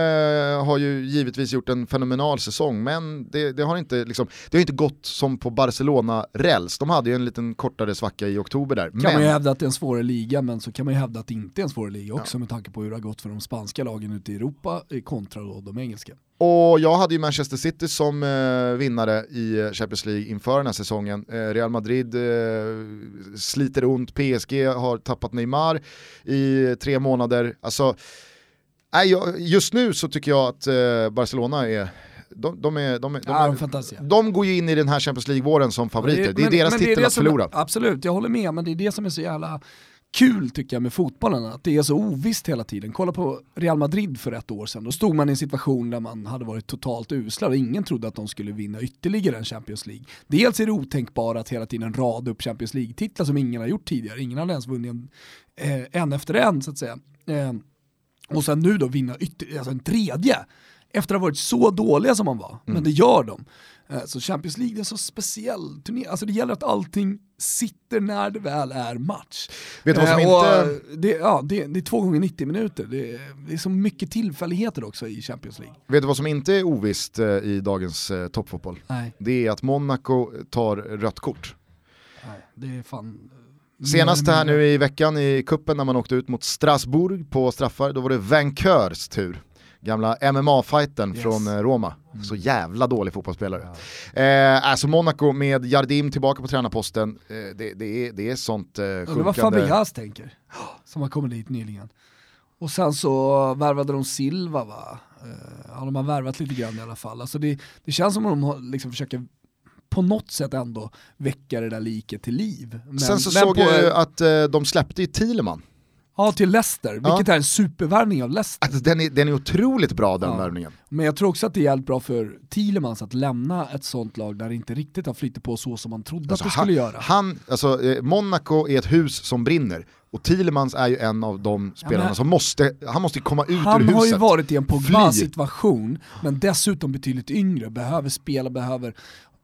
har ju givetvis gjort en fenomenal säsong, men det, det, har inte, liksom, det har inte gått som på Barcelona-räls. De hade ju en liten kortare svacka i oktober där. Kan man ju Men, hävda att det är en svårare liga, men så kan man ju hävda att det inte är en svårare liga också med tanke på hur det har gått för de spanska lagen ute i Europa eh, då de engelska. och jag hade ju Manchester City som eh, vinnare i eh, Champions League inför den här säsongen. Eh, Real Madrid eh, sliter ont, PSG har tappat Neymar i tre månader. Alltså, nej, jag, just nu så tycker jag att eh, Barcelona är de, de, är, de, är, de, Ja, de är, är fantastiska. de går ju in i den här Champions League-våren som favoriter. Det är men- deras men titel det att som- förlora. Absolut, jag håller med, men det är det som är så jävla kul tycker jag med fotbollen, att det är så ovisst hela tiden. Kolla på Real Madrid för ett år sedan, då stod man i en situation där man hade varit totalt usla och ingen trodde att de skulle vinna ytterligare en Champions League. Dels är det otänkbart att hela tiden rada upp Champions League-titlar som ingen har gjort tidigare, ingen hade ens vunnit en, eh, en efter en så att säga. Eh, och sen nu då vinna ytter, alltså en tredje, efter att ha varit så dåliga som man var, Mm. men det gör de. Eh, Så Champions League är en så speciell turné, alltså det gäller att allting sitter när det väl är match. Vet du vad som Eh, inte... eh, det, ja, det, det är två gånger 90 minuter, det, är- det är så mycket tillfälligheter också i Champions League. Vet du vad som inte är ovisst eh, i dagens eh, toppfotboll? Nej, Det är att Monaco tar rött kort. nej det är fan... eh, Senast här nu i veckan i kuppen när man åkte ut mot Strasbourg på straffar, då var det Vainqueurs tur. Gamla MMA-fighten Yes. från eh, Roma. Så jävla dålig fotbollsspelare. Eh, alltså Monaco med Jardim tillbaka på tränarposten, eh, det, det, är, det är sånt eh, Undrar vad sjunkande... Fabregas tänker, som har kommit dit nyligen. Och sen så värvade de Silva va? Eh, Ja, de har värvat lite grann i alla fall. Alltså det, det känns som att de liksom försöker på något sätt ändå väcka det där liket till liv. Men, Sen så såg på, jag ju att eh, de släppte ju Thielemann. Ja, till Leicester, Ja. vilket är en supervärvning av Leicester. Alltså, den, är, den är otroligt bra den Ja. värvningen. Men jag tror också att det är jävligt bra för Thielemans att lämna ett sånt lag där det inte riktigt har flyttat på så som man trodde Alltså, att det skulle han, göra. Han, alltså, eh, Monaco är ett hus som brinner och Thielemans är ju en av de spelarna men- som måste, han måste komma ut ur Han huset. har ju varit i en. Pogba-situation, men dessutom betydligt yngre, behöver spela, behöver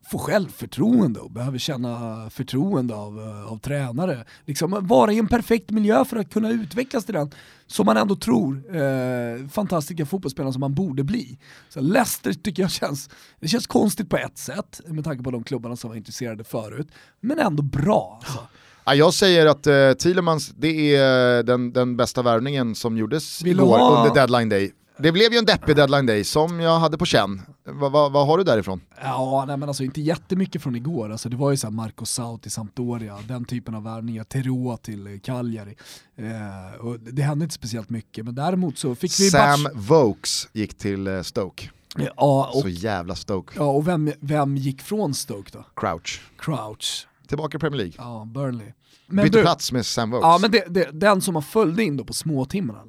få självförtroende och behöver känna förtroende av, eh, av tränare. Liksom vara i en perfekt miljö för att kunna utvecklas till den som man ändå tror eh, fantastiska fotbollsspelare som man borde bli. Så Leicester tycker jag känns, det känns konstigt på ett sätt med tanke på de klubbarna som var intresserade förut, men ändå bra. Alltså. Ja, jag säger att uh, Thielemans, det är den, den bästa värvningen som gjordes Vill igår ha- under deadline day. Det blev ju en deppig deadline day som jag hade på känn. Va, va, vad har du därifrån? Ja, nej men alltså inte jättemycket från igår. Alltså det var ju såhär Marco Sau till Sampdoria, den typen av värvningar, Teroa till eh, Cagliari. Eh, och det hände inte speciellt mycket, men däremot så fick vi Sam. Vokes gick till eh, Stoke. Ja, och, Så jävla Stoke. ja, och vem, vem gick från Stoke då? Crouch. Crouch. Tillbaka i Premier League. Ja, Burnley. Men Bytte du- plats med Sam Vokes. Ja men det, det, den som man följde in då på småtimmarna,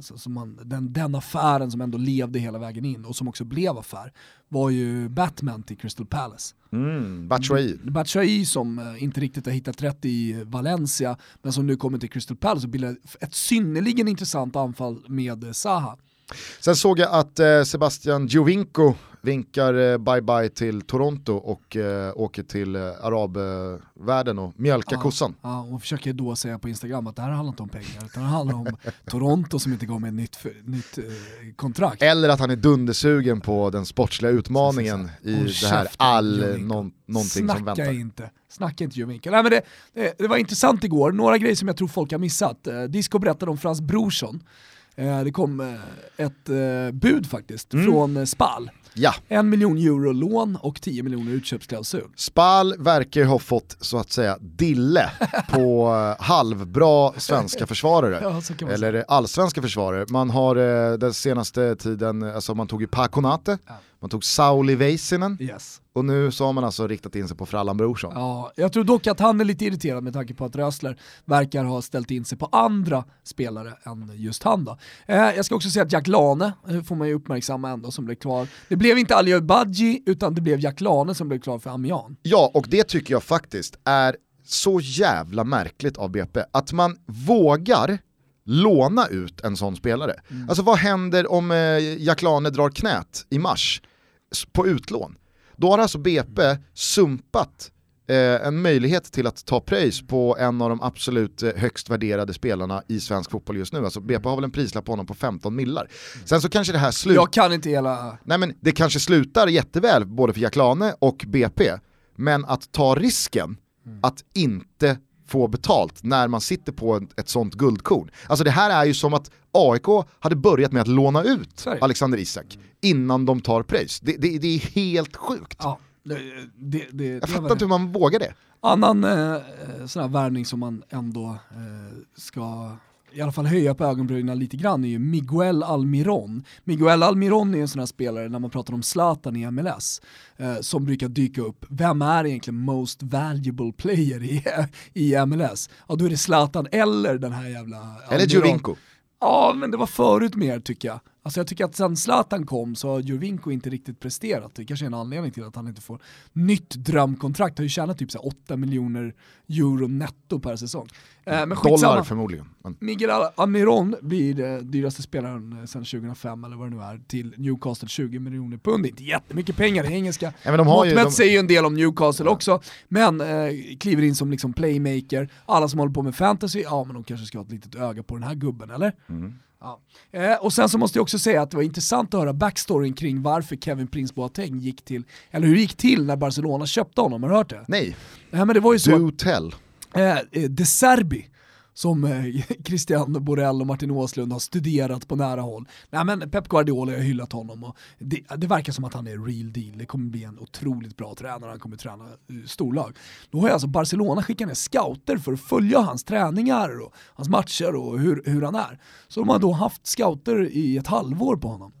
så man, den, den affären som ändå levde hela vägen in och som också blev affär, var ju Batman till Crystal Palace. Mm, Batshuayi. Batshuayi som eh, inte riktigt har hittat rätt i Valencia, men som nu kommer till Crystal Palace och bildar ett synnerligen intressant anfall med Zaha. Sen såg jag att eh, Sebastian Giovinco vinkar eh, bye-bye till Toronto och eh, åker till eh, arabvärlden och mjölkar Ja. kossan. Ja, och försöker då säga på Instagram att det här handlar inte om pengar, utan det handlar om *laughs* Toronto som inte gav mig ett nytt, för- nytt eh, kontrakt. Eller att han är dundersugen på den sportsliga utmaningen i det här all, någon, någonting Snacka som väntar. inte. Snacka inte Jovinka. Nej men det, det, det var intressant igår, några grejer som jag tror folk har missat. Eh, Disco berättade om Frans Brorsson. Eh, det kom eh, ett eh, bud faktiskt Mm. från Spal. Ja, En miljon euro lån och 10 miljoner utköpsklausul. Spal verkar ha fått så att säga dille på halvbra svenska försvarare. *laughs* Ja. Eller allsvenska försvarare. Man har den senaste tiden, alltså man tog ju Pakonate, Ja. Man tog Sauli Väisänen Yes. och nu så har man alltså riktat in sig på Frallan Brorsson. Ja, jag tror dock att han är lite irriterad med tanke på att Rösler verkar ha ställt in sig på andra spelare än just han då. Eh, jag ska också säga att Jack Lane eh, får man ju uppmärksamma ändå som blev klar. Det blev inte Ali Badji utan det blev Jack Lane som blev klar för Amiens. Ja, och det tycker jag faktiskt är så jävla märkligt av BP. Att man vågar låna ut en sån spelare. Alltså vad händer om eh, Jack Lane drar knät i mars på utlån? Då har alltså BP sumpat eh, en möjlighet till att ta pröjs på en av de absolut eh, högst värderade spelarna i svensk fotboll just nu. Alltså BP har väl en prislapp på honom på 15 millar. Sen så kanske det här slutar Jag kan inte hela... Nej men det kanske slutar jätteväl både för Jack Lane och BP, men att ta risken att inte få betalt när man sitter på ett, ett sånt guldkorn. Alltså det här är ju som att AIK hade börjat med att låna ut det. Alexander Isak innan de tar pröjs. Det, det, det är helt sjukt. Ja, det, Jag fattar inte hur man vågar det. Annan eh, sån här värvning som man ändå eh, ska i alla fall höja på ögonbrynen lite grann är ju Miguel Almiron. Miguel Almiron är en sån här spelare när man pratar om Zlatan i MLS eh, som brukar dyka upp. Vem är egentligen most valuable player i, *laughs* i MLS? Ja då är det Zlatan eller den här jävla Eller Almiron. Ja, men det var förut mer tycker jag. Alltså jag tycker att sen Zlatan kom så har Jovinko inte riktigt presterat. Det kanske är en anledning till att han inte får nytt drömkontrakt. Han har ju tjänat typ så här 8 miljoner euro netto per säsong. Eh, men. Dollar förmodligen. Men, Miguel Amiron blir eh, dyraste spelaren eh, sedan 2005 eller vad det nu är till Newcastle 20 miljoner pund. Det är inte jättemycket pengar i engelska. Ja, men de har ju- Mått mätt de- säger ju en del om Newcastle också, men eh, kliver in som liksom playmaker. Alla som håller på med fantasy, ja men de kanske ska ha ett litet öga på den här gubben, eller? Ja. Eh, och sen så måste jag också säga att det var intressant att höra backstoryn kring varför Kevin Prince Boateng gick till, eller hur det gick till när Barcelona köpte honom, har du hört det? nej, Nej men det var ju så do tell. eh, eh, De Serbi, som eh, *laughs* Christian Borrell och Martin Åslund har studerat på nära håll. Nej men Pep Guardiola har hyllat honom och det, det verkar som att han är real deal. Det kommer bli en otroligt bra tränare, han kommer träna eh, storlag. Då har ju alltså Barcelona skickat ner scouter för att följa hans träningar och hans matcher och hur, hur han är. Så de har då haft scouter i ett halvår på honom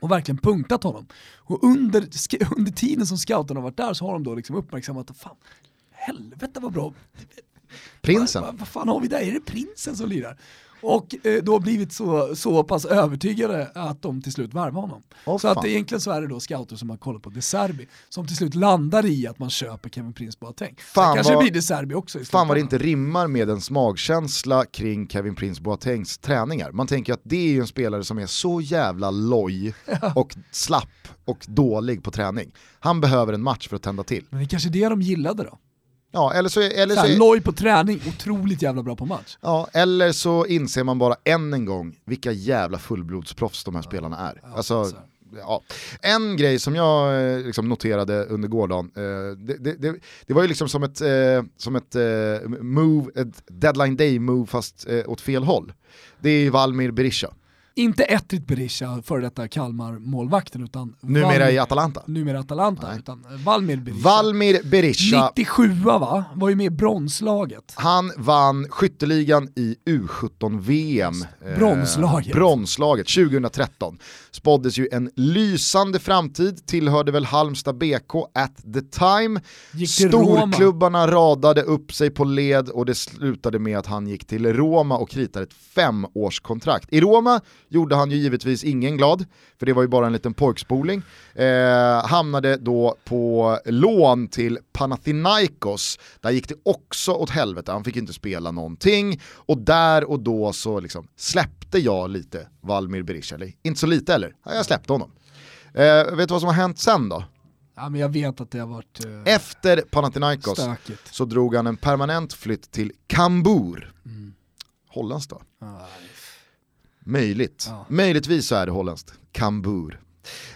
och verkligen punktat honom. Och under, under tiden som scouterna har varit där så har de då liksom uppmärksammat att fan, helvete vad bra Prinsen. vad, vad fan har vi där? Är det prinsen som lirar? Och eh, då blivit så, så pass övertygade att de till slut värvar honom. Åh, så att fan. egentligen så är det då scouter som har kollat på De Serbi som till slut landar i att man köper Kevin Prince Boateng. Fan, Sen kanske vad- det blir De Serbi också i Fan vad det inte rimmar med en magkänsla kring Kevin Prince Boatengs träningar. Man tänker att det är ju en spelare som är så jävla loj och slapp och dålig på träning. Han behöver en match för att tända till. Men det är kanske det de gillade då. Ja, eller så, eller Så så, loj på träning, otroligt jävla bra på match. ja, eller så inser man bara än en gång vilka jävla fullblodsproffs de här spelarna är. Alltså, så. ja. En grej som jag eh, liksom noterade under gårdagen, eh, det, det, det, det var ju liksom som ett, eh, som ett eh, move, ett deadline day move fast åt fel håll. Det är ju Valmir Berisha, Inte Ettrit Berisha, före detta Kalmar-målvakten, utan numera Val- i Atalanta. numera Atalanta, Nej. utan Valmir Berisha. Valmir Berisha, 97 va? Var ju med i bronslaget. han vann skytteligan i U17-VM. eh, Bronslaget. Bronslaget 2013. Spåddes ju en lysande framtid, tillhörde väl Halmstad BK at the time. Storklubbarna radade upp sig på led och det slutade med att han gick till Roma och kritade ett femårskontrakt. I Roma gjorde han ju givetvis ingen glad, för det var ju bara en liten pojkspoling. Eh, hamnade då på lån till Panathinaikos, där gick det också åt helvete, han fick inte spela någonting. Och där och då så liksom släppte jag lite Valmir Berisha, eller inte så lite eller, jag släppte honom. Eh, vet du vad som har hänt sen då? Ja, men jag vet att det har varit eh, Efter Panathinaikos stökigt. så drog han en permanent flytt till Kambur. Mm. Holländskt då? Ja, Möjligt. Ja. Möjligtvis så är det holländskt. Kambur.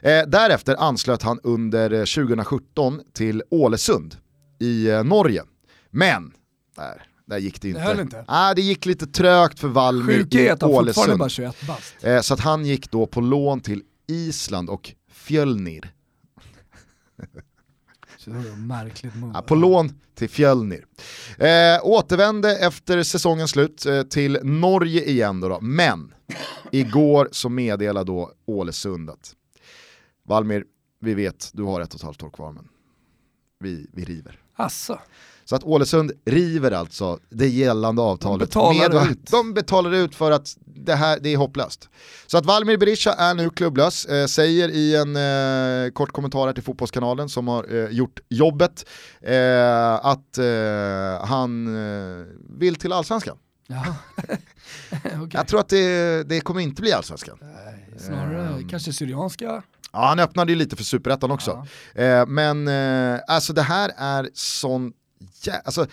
Eh, därefter anslöt han under eh, 2017 till Ålesund i eh, Norge. Men, där, där gick det inte. höll inte. Ah, det gick lite trögt för Valmir Sjuka är i Ålesund. bara 21 bast. Eh, så att han gick då på lån till Island och Fjölnir. *laughs* Så det var märkligt. Ja, på lån till Fjölnir. Eh, återvände efter säsongens slut eh, till Norge igen då, då. men igår så meddelade då Ålesund att Valmir, vi vet du har ett och ett halvt år kvar men vi, vi river. Asså. Så att Ålesund river alltså det gällande avtalet. betalar med, ut. *laughs* de betalar ut för att det här det är hopplöst. Så att Valmir Berisha är nu klubblös, eh, säger i en eh, kort kommentar här till Fotbollskanalen som har eh, gjort jobbet eh, att eh, han eh, vill till allsvenskan. Ja. *laughs* *laughs* Okej. Jag tror att det, det kommer inte bli allsvenskan. Nej, Snarare Ehm. kanske Syrianska. Ja, han öppnade ju lite för superettan också. Eh, men eh, alltså det här är sån, jä- alltså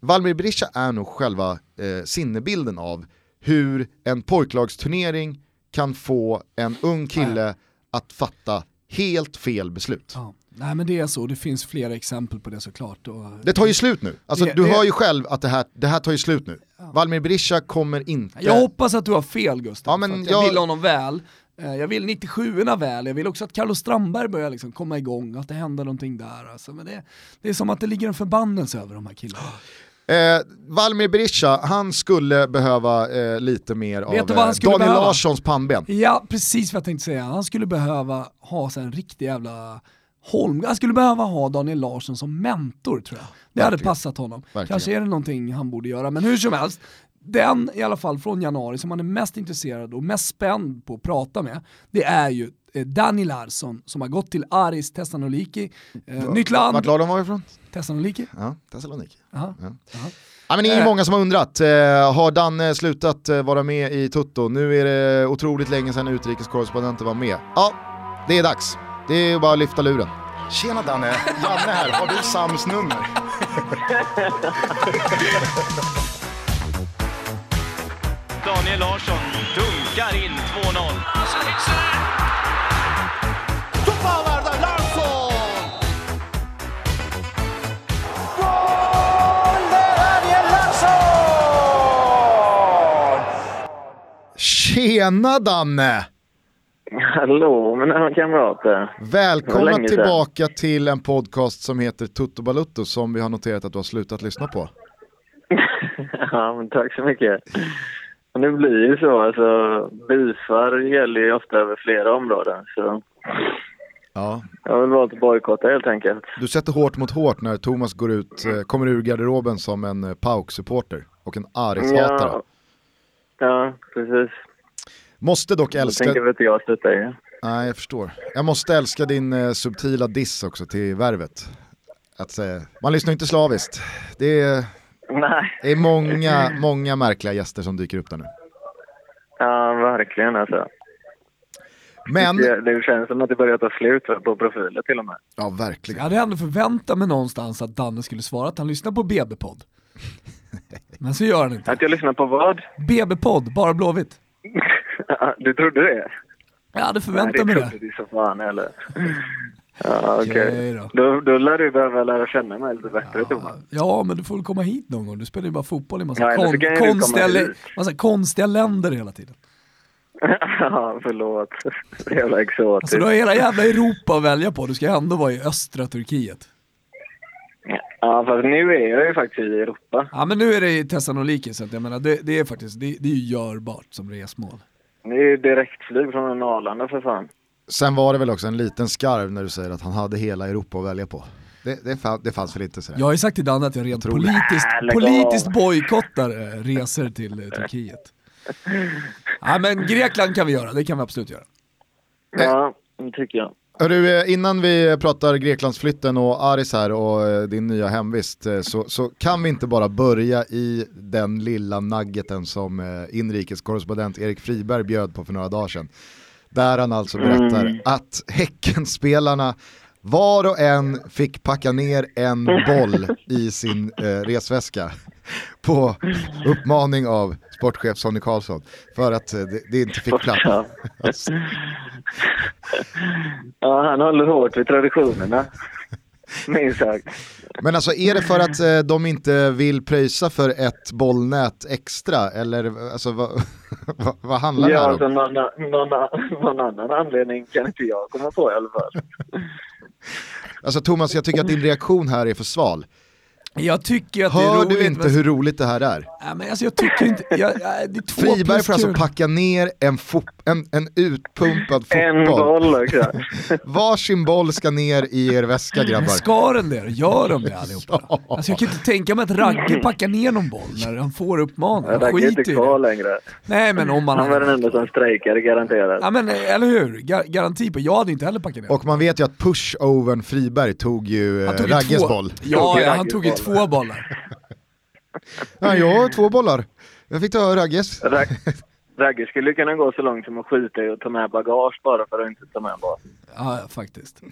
Valmir Berisha är nog själva eh, sinnebilden av hur en pojklagsturnering kan få en ung kille att fatta helt fel beslut. Ja. Nej men det är så, det finns flera exempel på det såklart. Och, Det tar ju slut nu. Alltså, Det- du det- hör ju själv att det här, det här tar ju slut nu. Valmir Berisha kommer inte... Jag hoppas att du har fel Gustav, Ja, men jag, jag- vill honom väl. Eh, Jag vill 97orna väl, jag vill också att Carlos Strandberg börjar liksom komma igång, att det händer någonting där. Alltså. Men det, det är som att det ligger en förbannelse över de här killarna. *gasps* Eh, Valmir Berisha, han skulle behöva eh, lite mer Vet av eh, Daniel behöva? Larssons pannben. Ja, precis vad jag tänkte säga. Han skulle behöva ha en riktig jävla Holm. Han skulle behöva ha Daniel Larsson som mentor tror jag. Det hade Verkligen. passat honom. Verkligen. Kanske är det någonting han borde göra, men hur som helst. Den i alla fall från januari som han är mest intresserad och mest spänd på att prata med, det är ju eh, Danny Larsson som har gått till Aris Thessaloniki. Eh, nytt land, Vart la de var ifrån? Thessaloniki. Ja, Thessaloniki. Aha. Ja. Aha. Ja, men det är Eh. många som har undrat, eh, har Danne slutat vara med i Tutto? Nu är det otroligt länge sedan utrikeskorrespondenten var med. Ja, det är dags. Det är bara att lyfta luren. Tjena Danne, Janne här. Har du Sams nummer? *laughs* Daniel Larsson dunkar in 2-0. Tjena Danne! Hallå mina kamrater. Välkomna tillbaka till en podcast som heter Tutto Balutto som vi har noterat att du har slutat lyssna på. *laughs* ja, men tack så mycket. Och det blir ju så, alltså bifar gäller ju ofta över flera områden. Så Ja. jag väl valt att bojkotta helt enkelt. Du sätter hårt mot hårt när Thomas går ut, eh, kommer ur garderoben som en eh, PAOK-supporter och en Aris-hatare. Ja, ja, precis. Måste dock älska... tänker väl inte jag stötta er. Nej, jag förstår. Jag måste älska din eh, subtila diss också till värvet. Att man lyssnar inte slaviskt. Det är, Nej, det är många, många märkliga gäster som dyker upp där nu. ja verkligen alltså. Men, Det, det känns som att det börjar ta slut på profiler till och med. ja Jag verkligen. hade ändå förväntat mig någonstans att Danne skulle svara att han lyssnar på BB-podd. *laughs* Men så gör han inte. Att jag lyssnar på vad? BB-podd, bara Blåvitt. *laughs* du trodde det? Jag hade Nej, förväntat mig det det. trodde du så fan heller. Ja, okej. Okej då. Då, då lär du behöva lära känna mig lite bättre, Thomas. Ja, men du får väl komma hit någon gång. Du spelar ju bara fotboll i massa, Ja, kon- konstiga, massa konstiga länder hela tiden. *laughs* Ja, förlåt. Jävla exotiskt. Alltså du har hela jävla Europa att välja på. Du ska ändå vara i östra Turkiet. Ja, fast nu är jag ju faktiskt i Europa. Ja, men nu är det i Thessaloniki, så att jag menar, det, det är faktiskt, det, det är ju görbart som resmål. Det är ju direktflyg från Arlanda för fan. Sen var det väl också en liten skarv när du säger att han hade hela Europa att välja på. Det, det, fa- det fanns väl inte sådär. Jag har ju sagt till Danne att jag rent Otroligt. politiskt, politiskt bojkottar eh, resor till eh, Turkiet. *laughs* Ja, men Grekland kan vi göra, det kan vi absolut göra. Ja, det tycker jag. Hörru, eh, innan vi pratar Greklandsflytten och Aris här och din nya hemvist så, så kan vi inte bara börja i den lilla nuggeten som inrikeskorrespondent Erik Friberg bjöd på för några dagar sedan. Där han alltså berättar Mm. att Häckenspelarna var och en fick packa ner en boll i sin eh, resväska på uppmaning av sportchef Sonny Karlsson för att eh, det, det inte fick plats. Alltså, ja, han håller hårt vid traditionerna. *laughs* Minst sagt. Men alltså är det för att eh, de inte vill pröjsa för ett bollnät extra eller alltså, vad, *laughs* vad, vad handlar det Ja, här alltså om? någon, någon, någon annan anledning kan inte jag komma på i alla fall. Alltså Thomas, jag tycker att din reaktion här är för sval. Jag tycker att det är Hör roligt. du inte men... hur roligt det här är? Ja, men alltså, jag tycker inte... Jag, jag, det är två Friberg får alltså packa ner en, fot, en, en utpumpad En fotboll. boll också. *laughs* Varsin boll ska ner i er väska grabbar. Ska de det? Gör de det *laughs* allihopa? då? Alltså jag kan inte tänka mig att Ragge packar ner någon boll när han får uppmaning. Jag Han är inte kvar längre. Nej men om man... Han var den enda som strejkade garanterat. Ja men eh, eller hur? Gar garanti på, jag hade inte heller packat ner. Och man vet ju att pushovern Friberg tog ju eh, tog ju Ragges två. boll. Ja, ja, han tog ju boll. Två bollar. *laughs* Ja, jag har två bollar. Jag fick ta Ragges. Rag, *laughs* Ragge skulle kunna gå så långt som att skita i att ta med bagage bara för att inte ta med boll. Ja, faktiskt.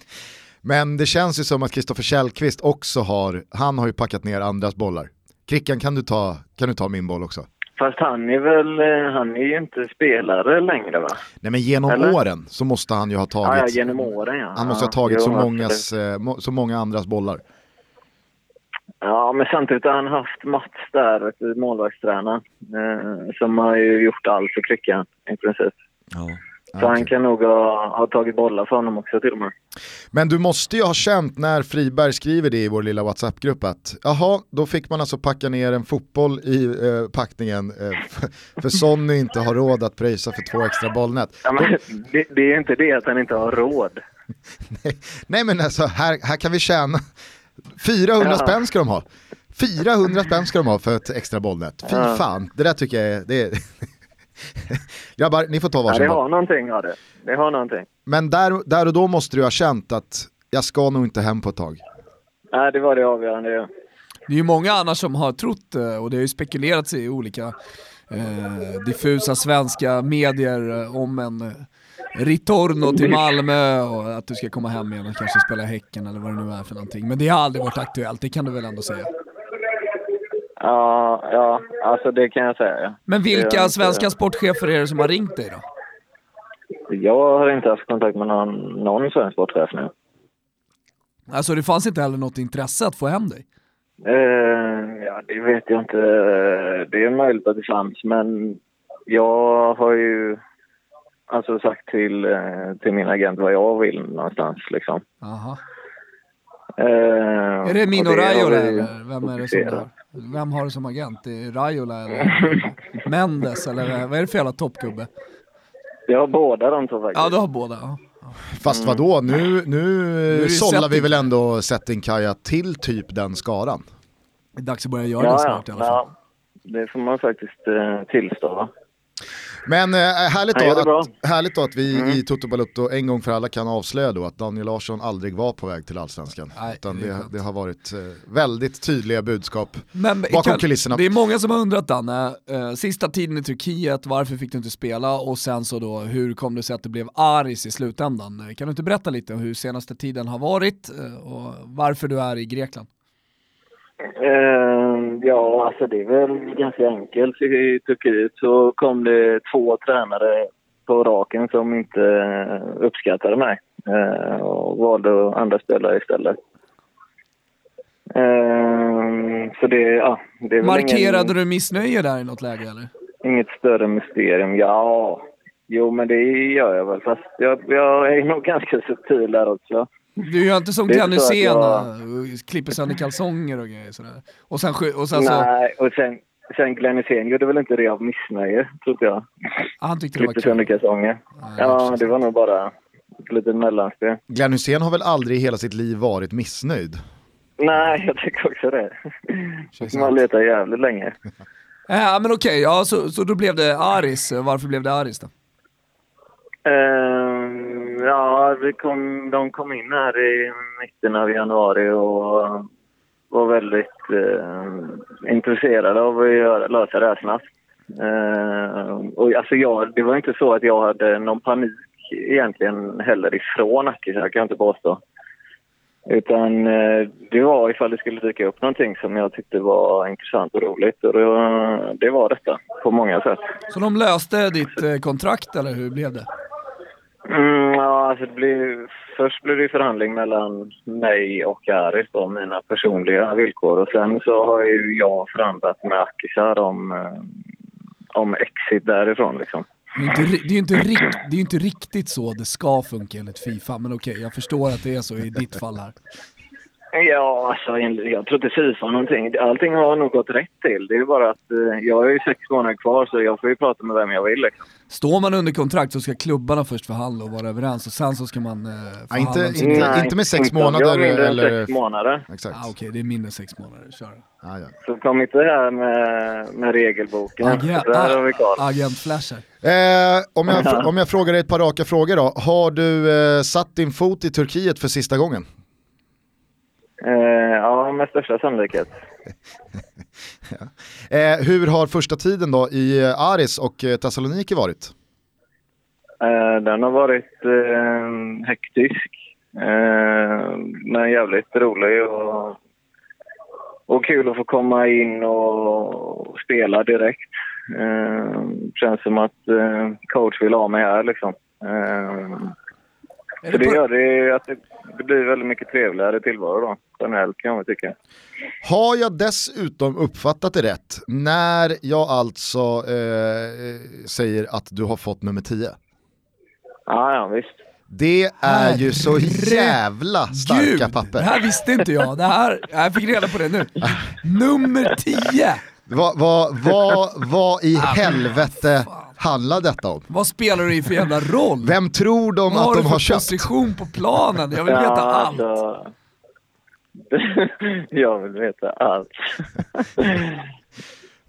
Men det känns ju som att Kristoffer Källqvist också har, han har ju packat ner andras bollar. Krickan kan du ta, kan du ta min boll också? Fast han är väl, eh, han är ju inte spelare längre va? Nej men genom Eller? åren så måste han ju ha Ja, ja, tagit, genom åren ja. han måste ha Ja, tagit jo, så, mångas, eh, så många andras bollar. Ja, men samtidigt har han haft Mats där, målvaktstränaren, eh, som har ju gjort allt för Kryckan i princip. Så han kan nog ha, ha tagit bollar för honom också till och med. Men du måste ju ha känt när Friberg skriver det i vår lilla WhatsApp-grupp att jaha, då fick man alltså packa ner en fotboll i eh, packningen eh, *laughs* för, för Sonny inte har råd att pröjsa för två extra bollnät. Ja, men *laughs* det, det är inte det att han inte har råd. *laughs* Nej, nej men alltså här, här kan vi tjäna 400 Ja. spänn ska de ha. 400 spänn ska de ha för ett extra bollnät. Fy Ja. fan, det där tycker jag är... Det är *laughs* Grabbar, ni får ta Ja, varsin det boll. har någonting av det. Det har någonting. Men där, där och då måste du ha känt att jag ska nog inte hem på ett tag. Nej, det var det avgörande. ja. Det är ju många annars som har trott, eh, och det har ju spekulerats i olika eh, diffusa svenska medier eh, om en eh, ritorno till *laughs* Malmö och att du ska komma hem igen och kanske spela Häcken eller vad det nu är för någonting. Men det har aldrig varit aktuellt, det kan du väl ändå säga. Ja, ja, alltså det kan jag säga. ja. Men vilka svenska sportchefer är det som har ringt dig då? Jag har inte haft kontakt med någon, någon svensk sportchef nu. Alltså det fanns inte heller något intresse att få hem dig? Eh, ja, det vet jag inte. Det är möjligt att det fanns, men jag har ju alltså sagt till, eh, till min agent vad jag vill någonstans liksom. Aha. Eh, Är det Mino Raiola eller vem är det som har? Vem har det som agent? Det är Raiola eller *laughs* Mendes eller vad är det för jävla toppgubbe? Jag har båda de två faktiskt. Ja du har båda. Ja. Fast vadå, nu, nu, det sållar vi Setting. väl ändå Settingkaja till typ den skaran. Det är dags att börja göra det ja, snart i ja, alla fall. ja, det får man faktiskt eh, tillstå. Men eh, härligt, då att, härligt då att vi i Toto Balutto en gång för alla kan avslöja då att Daniel Larsson aldrig var på väg till Allsvenskan. Nej, Utan det det har varit eh, väldigt tydliga budskap. Men Bakom kan, kulisserna. Det är många som har undrat Danne, eh, sista tiden i Turkiet, varför fick du inte spela? Och sen så då, hur kom det sig att det blev Aris i slutändan? Eh, Kan du inte berätta lite om hur senaste tiden har varit eh, och varför du är i Grekland? Eh, ja, alltså det är väl ganska enkelt. I Turkiet så kom det två tränare på raken som inte uppskattade mig eh, och valde andra spelare istället. Eh, så det, ja, det Markerade ingen, du missnöje där i något läge eller? inget större mysterium. Ja, jo men det gör jag väl. Fast jag, jag är nog ganska subtil där också. Du gör inte som Glenn Hysén, jag- eh, klipper sönder kalsonger och grejer sådär. Och sen, och sen så, Nej, och sen, sen Glenn Hysén gjorde väl inte det av missnöje, trodde jag. ah, han tyckte det var Klippte sönder kul. kalsonger. Ja, det var nog bara ett litet mellanspel. Glenn Hysén har väl aldrig i hela sitt liv varit missnöjd? Nej, jag tycker också det. Känns Man letar jävligt länge. *laughs* Ja men okej, ja, så, så då blev det Aris. Varför blev det Aris då? Ehm, ja, vi kom, de kom in här i mitten av januari och var väldigt eh, intresserade av att göra, lösa det här snabbt. Eh, och alltså jag, det var inte så att jag hade någon panik egentligen heller ifrån Akisar, kan jag inte påstå. Utan eh, det var ifall det skulle dyka upp någonting som jag tyckte var intressant och roligt. Och det var, det var detta, på många sätt. Så de löste ditt eh, kontrakt eller hur blev det? Mm, ja, alltså det blir, först blir det förhandling mellan mig och Aris om mina personliga villkor. Och sen så har ju jag förhandlat med Akisar om, eh, om exit därifrån. Liksom. Det är, inte, det, är ju inte rikt, det är ju inte riktigt så det ska funka enligt Fifa, men okej, jag förstår att det är så i ditt fall här. Ja, alltså, jag tror inte Fifa någonting. Allting har nog gått rätt till. Det är bara att eh, jag har ju sex månader kvar så jag får ju prata med vem jag vill. Liksom. Står man under kontrakt så ska klubbarna först förhandla och vara överens och sen så ska man eh, förhandla. inte, inte, Nej, inte med sex inte månader jag mindre än eller... sex månader. Exakt. Ah, okej, det är mindre än sex månader, kör. Ja, ja. Så kom inte här med, med regelboken. Agent, Där har vi kvar. agentflasher. Eh, om, jag, *laughs* om jag frågar dig ett par raka frågor då. Har du eh, satt din fot i Turkiet för sista gången? Eh, ja, med största sannolikhet. *laughs* Eh, hur har första tiden då i eh, Aris och eh, Thessaloniki varit? Eh, den har varit eh, hektisk. Eh, men jävligt rolig och, och kul att få komma in och spela direkt. Eh, känns som att coach vill ha mig här liksom. Är det det gör det att det, det blir väldigt mycket trevligare tillvaro då. Generellt kan jag tycka. Har jag dessutom uppfattat det rätt när jag alltså eh, säger att du har fått nummer 10? Ja, ja visst. Det är ju så jävla starka Gud, Det papper. här visste inte jag. Det här, jag fick reda på det nu. Nummer 10! Vad vad- vad- vad i helvete handlar detta om? Vad spelar du i för jävla roll? Vem tror de Vad har att du de för har köpt? position på planen? Jag vill veta allt. alltså- *laughs* jag vill veta allt. *laughs*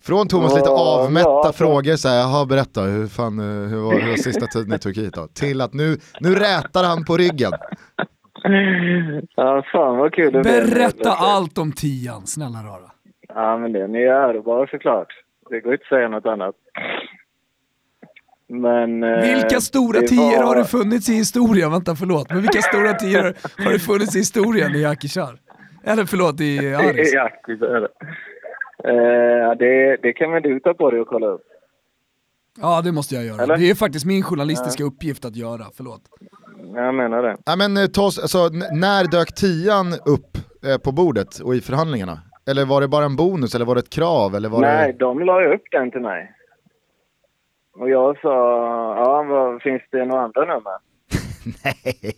Från Thomas lite Ja, avmätta ja, alltså- frågor, så här, jaha berätta, hur, fan, eh, hur, var, hur var sista tiden i Turkiet då? Till att nu, nu rätar han på ryggen. *laughs* Ja, fan vad kul det blev. Berätta allt om tian, snälla rara. Ja, men det är ni ärbar såklart. Det går inte att säga något annat. Men... eh, Vilka stora tior var- har det funnits i historien? Vänta, förlåt. Men vilka stora tior har det funnits i historien i Akishar? Eller förlåt, i *laughs* Aris? I Akis är det. Eh, det, det kan väl du ta på dig och kolla upp. Ja, det måste jag göra. Eller? Det är faktiskt min journalistiska uppgift att göra, förlåt. Jag menar det. Ja, men, eh, ta oss, alltså, när dök tian upp eh, på bordet och i förhandlingarna? Eller var det bara en bonus eller var det ett krav? Eller var Nej, det... de la upp den till mig. Och jag sa, ja, vad, finns det några andra nummer? *laughs* Nej.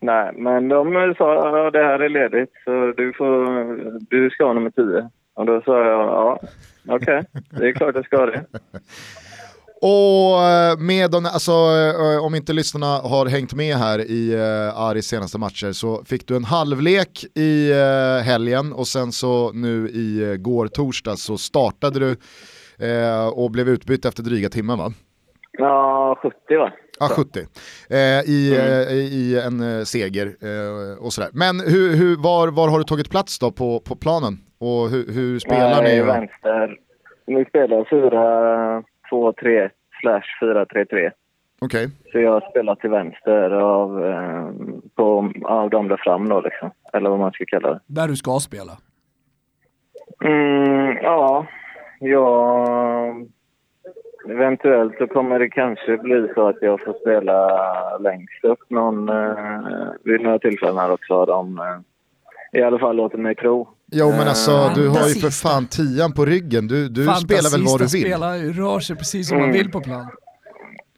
Nej, men de sa, ja, det här är ledigt så du, får, du ska ha nummer 10. Och då sa jag, ja, okej, det är klart jag ska ha det. *laughs* Och eh, med de, alltså, eh, om inte lyssnarna har hängt med här i uh, Aris senaste matcher så fick du en halvlek i eh, helgen och sen så nu i uh, går torsdag så startade du eh, och blev utbytt efter dryga timmen va? Ja, 70 va? Ja, 70. Eh, i, eh, I en eh, seger eh, och sådär. Men hur, hur, var, var har du tagit plats då på, på planen? Och hur, hur spelar Nej, ni? va? vänster. Vi spelar 4-2-3 slash 4-3-3. Okej. Så jag spelar till vänster av, eh, på, av dem där fram då liksom. Eller vad man ska kalla det. Där du ska spela. Mm, ja, jag... Eventuellt så kommer det kanske bli så att jag får spela längst upp någon, eh, vid några tillfällen här också. har De, eh, I alla fall låter mig tro. Jo men alltså du har ju för fan tian på ryggen, du, du spelar väl vad du vill? Spelar, rör sig precis som man Mm. vill på plan.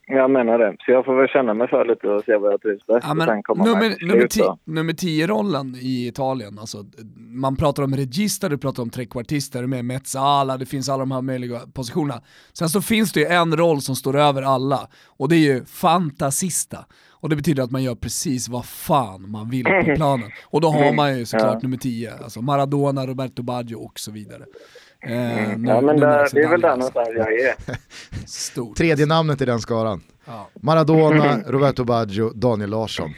Jag menar det. Så jag får väl känna mig för lite och se vad jag trivs bäst. Ja, men nummer, nummer, ti, nummer 10-rollen i Italien, alltså, man pratar om regista, du pratar om trekvartister med Mezzala, det finns alla de här möjliga positionerna. Sen så finns det ju en roll som står över alla, och det är ju fantasista. Och det betyder att man gör precis vad fan man vill på *laughs* planen. Och då har man ju såklart nummer 10, alltså Maradona, Roberto Baggio och så vidare. Eh, nu, Ja, men där, det är väl där alltså. någonstans jag är. Stort. Tredje namnet i den skaran. Ja. Maradona, Roberto Baggio, Daniel Larsson.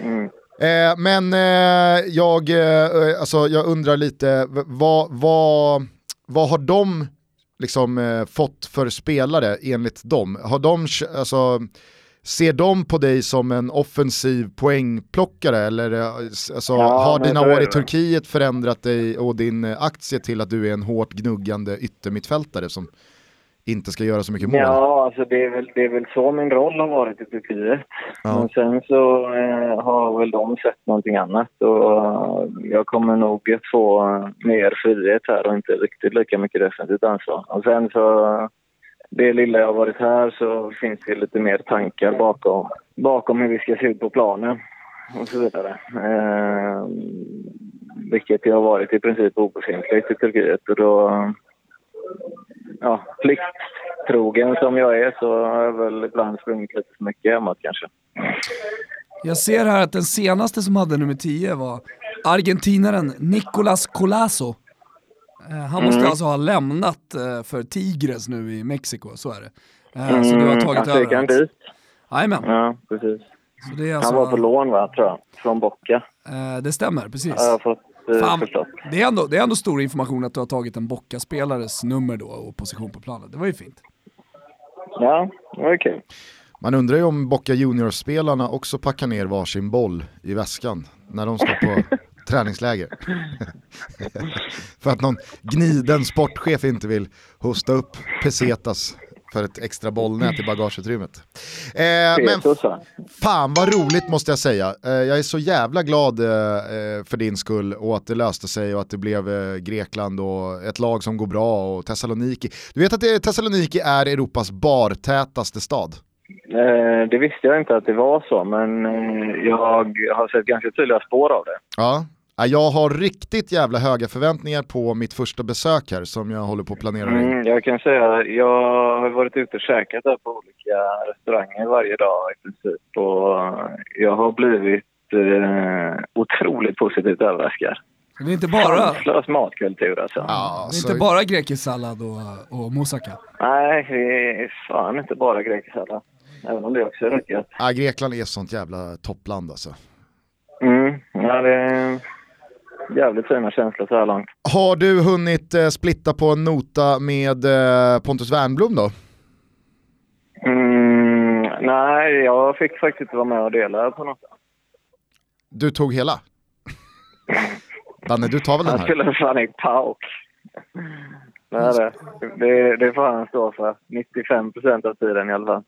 Mm. Eh, men eh, jag, eh, alltså, jag undrar lite, vad, vad, vad har de liksom, eh, fått för spelare enligt dem? Har de, alltså, ser de på dig som en offensiv poängplockare eller eh, alltså, Ja, har dina år i. Turkiet förändrat dig och din eh, aktie till att du är en hårt gnuggande yttermittfältare som inte ska göra så mycket mål? Ja, alltså det är, väl, det är väl så min roll har varit i Turkiet. Ja. Men sen så eh, har väl de sett någonting annat och eh, jag kommer nog få mer frihet här och inte riktigt lika mycket defensivt ansvar. Och sen så, det lilla jag har varit här så finns det lite mer tankar bakom, bakom hur vi ska se ut på planen och så vidare. Eh, vilket jag har varit i princip obefintligt i Turkiet och då ja, plikttrogen som jag är så har jag väl ibland sprungit lite för mycket hemåt kanske. Jag ser här att den senaste som hade nummer 10 var argentinaren Nicolas Colazo. Eh, Han måste alltså ha lämnat eh, för Tigres nu i Mexiko, så är det. Eh, Så du har tagit alltså, över han dit? Jajamän. Ja, precis. Så det, är Han alltså, var på lån va, tror jag, från Bocca. eh, det stämmer, precis. Har jag fått Fan, det, är ändå, det är ändå stor information att du har tagit en Bocca-spelares nummer då och position på planen. Det var ju fint. Ja, det var kul. Man undrar ju om Boca Juniors-spelarna också packar ner varsin boll i väskan när de ska på *laughs* träningsläger. *laughs* För att någon gniden sportchef inte vill hosta upp pesetas för ett extra bollnät i bagageutrymmet. Eh, men fan vad roligt måste jag säga. Eh, jag är så jävla glad eh, eh, för din skull och att det löste sig och att det blev eh, Grekland och ett lag som går bra och Thessaloniki. Du vet att det, Thessaloniki är Europas bartätaste stad? Eh, det visste jag inte att det var så, men jag har sett ganska tydliga spår av det. Ja. Ja, Jag har riktigt jävla höga förväntningar på mitt första besök här som jag håller på att planera. Mm, jag kan säga, jag har varit ute och käkat där på olika restauranger varje dag i princip. Och jag har blivit eh, otroligt positivt överraskad. Det är inte bara, Sanslös matkultur alltså. Ja, det är så- inte bara grekisk sallad och, och moussaka. Nej, det är fan inte bara grekisallad. Även om det också är rätt gött. ja, Grekland är sånt jävla toppland alltså. Mm, jävligt fina känslor så här långt. Har du hunnit eh, splitta på en nota med eh, Pontus Wernbloom då? Mm, nej, jag fick faktiskt inte vara med och dela på något. Du tog hela? Danne, du tar väl den Han här? skulle fan i pauk. Det, det, det får han stå för. 95 procent av tiden i alla fall.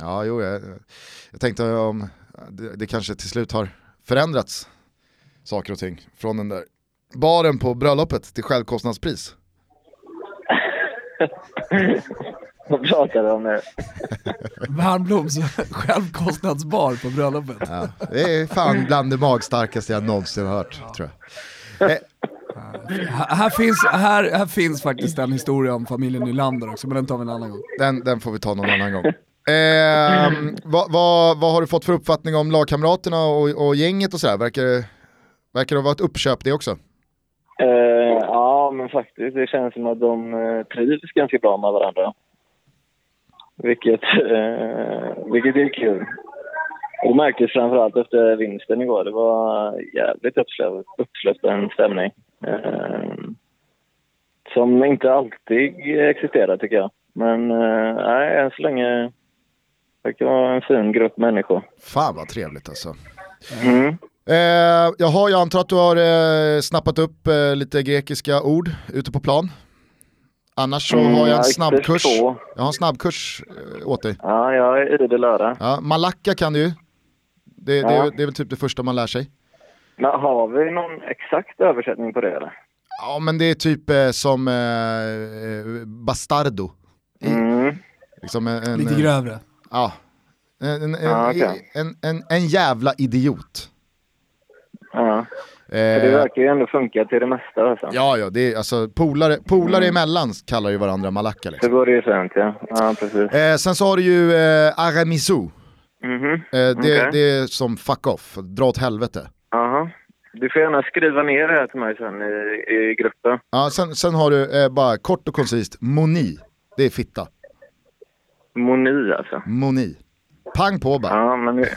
Ja, jo, jag, jag tänkte om det, det kanske till slut har förändrats saker och ting från den där baren på bröllopet till självkostnadspris. *laughs* Vad pratar du om nu? *laughs* Värnbloms självkostnadsbar på bröllopet. Ja, det är fan bland det magstarkaste jag någonsin hört, tror jag. Eh, Här, här, finns, här, här finns faktiskt en historia om familjen Nylander också, men den tar vi en annan gång. den, den får vi ta någon annan gång. Eh, vad, vad, vad har du fått för uppfattning om lagkamraterna och, och gänget och sådär? Verkar, det- verkar det vara ett uppköp det också? Eh, ja, men faktiskt. Det känns som att de eh, trivs ganska bra med varandra. Vilket, eh, vilket är kul. Och det märktes framförallt efter vinsten igår. Det var jävligt uppsluppen stämning. Eh, som inte alltid existerar tycker jag. Men eh, nej, än så länge verkar vara en fin grupp människor. Fan vad trevligt alltså. Mm. Eh, jaha, jag antar att du har eh, snappat upp eh, lite grekiska ord ute på plan. Annars så Mm, har jag en ja, snabbkurs, jag har en snabbkurs eh, åt dig. Ja, jag är idel öra. Ja, Malacka kan du ju. Det, det, Ja. är, det är väl typ det första man lär sig. Men har vi någon exakt översättning på det eller? Ja men det är typ eh, som eh, eh, bastardo. Mm. Liksom en, en, Lite grövre. Ja. En, en, Ja, okej. en, en, en jävla idiot. Ja. För det Eh, verkar ju ändå funka till det mesta alltså. ja, ja, det är alltså polare, polare emellan kallar ju varandra malacka liksom. det ju fint ja. Ja, precis. Eh, sen så har du ju eh, Aramisu. Mhm. Eh, det, Okej. det är som fuck off, dra åt helvete. Aha. Du får gärna skriva ner det här till mig sen i, i gruppen. Ja, sen, sen har du eh, bara kort och koncist, Moni. Det är fitta. Moni alltså. Moni. Pang på bara. Ja, men det,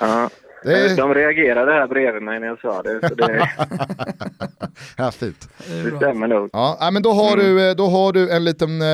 ja. Det är- De reagerade här bredvid mig när jag sa det, så det, *laughs* det stämmer nog. Ja, men då har, du, eh, då har du en liten eh,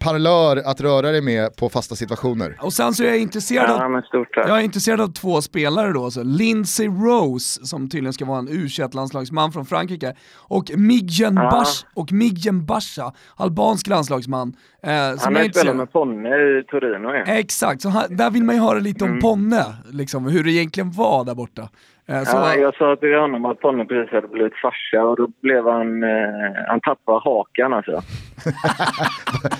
parlör att röra dig med på fasta situationer. Och sen så är jag intresserad Ja, av men stort tack. Jag är intresserad av två spelare då, så Lindsey Rose, som tydligen ska vara en u landslagsman från Frankrike, och Migjen, Ja. Bash, och Migjen Basha, albansk landslagsman. Eh, som Han jag har är spelat med Ponne i Torino ja. Exakt, så han, där vill man ju höra lite om Ponne, liksom, hur det egentligen var där borta. Eh, så, Ja, jag sa till honom att Ponne precis hade blivit farsa och då blev han, eh, han tappade hakan alltså. *laughs*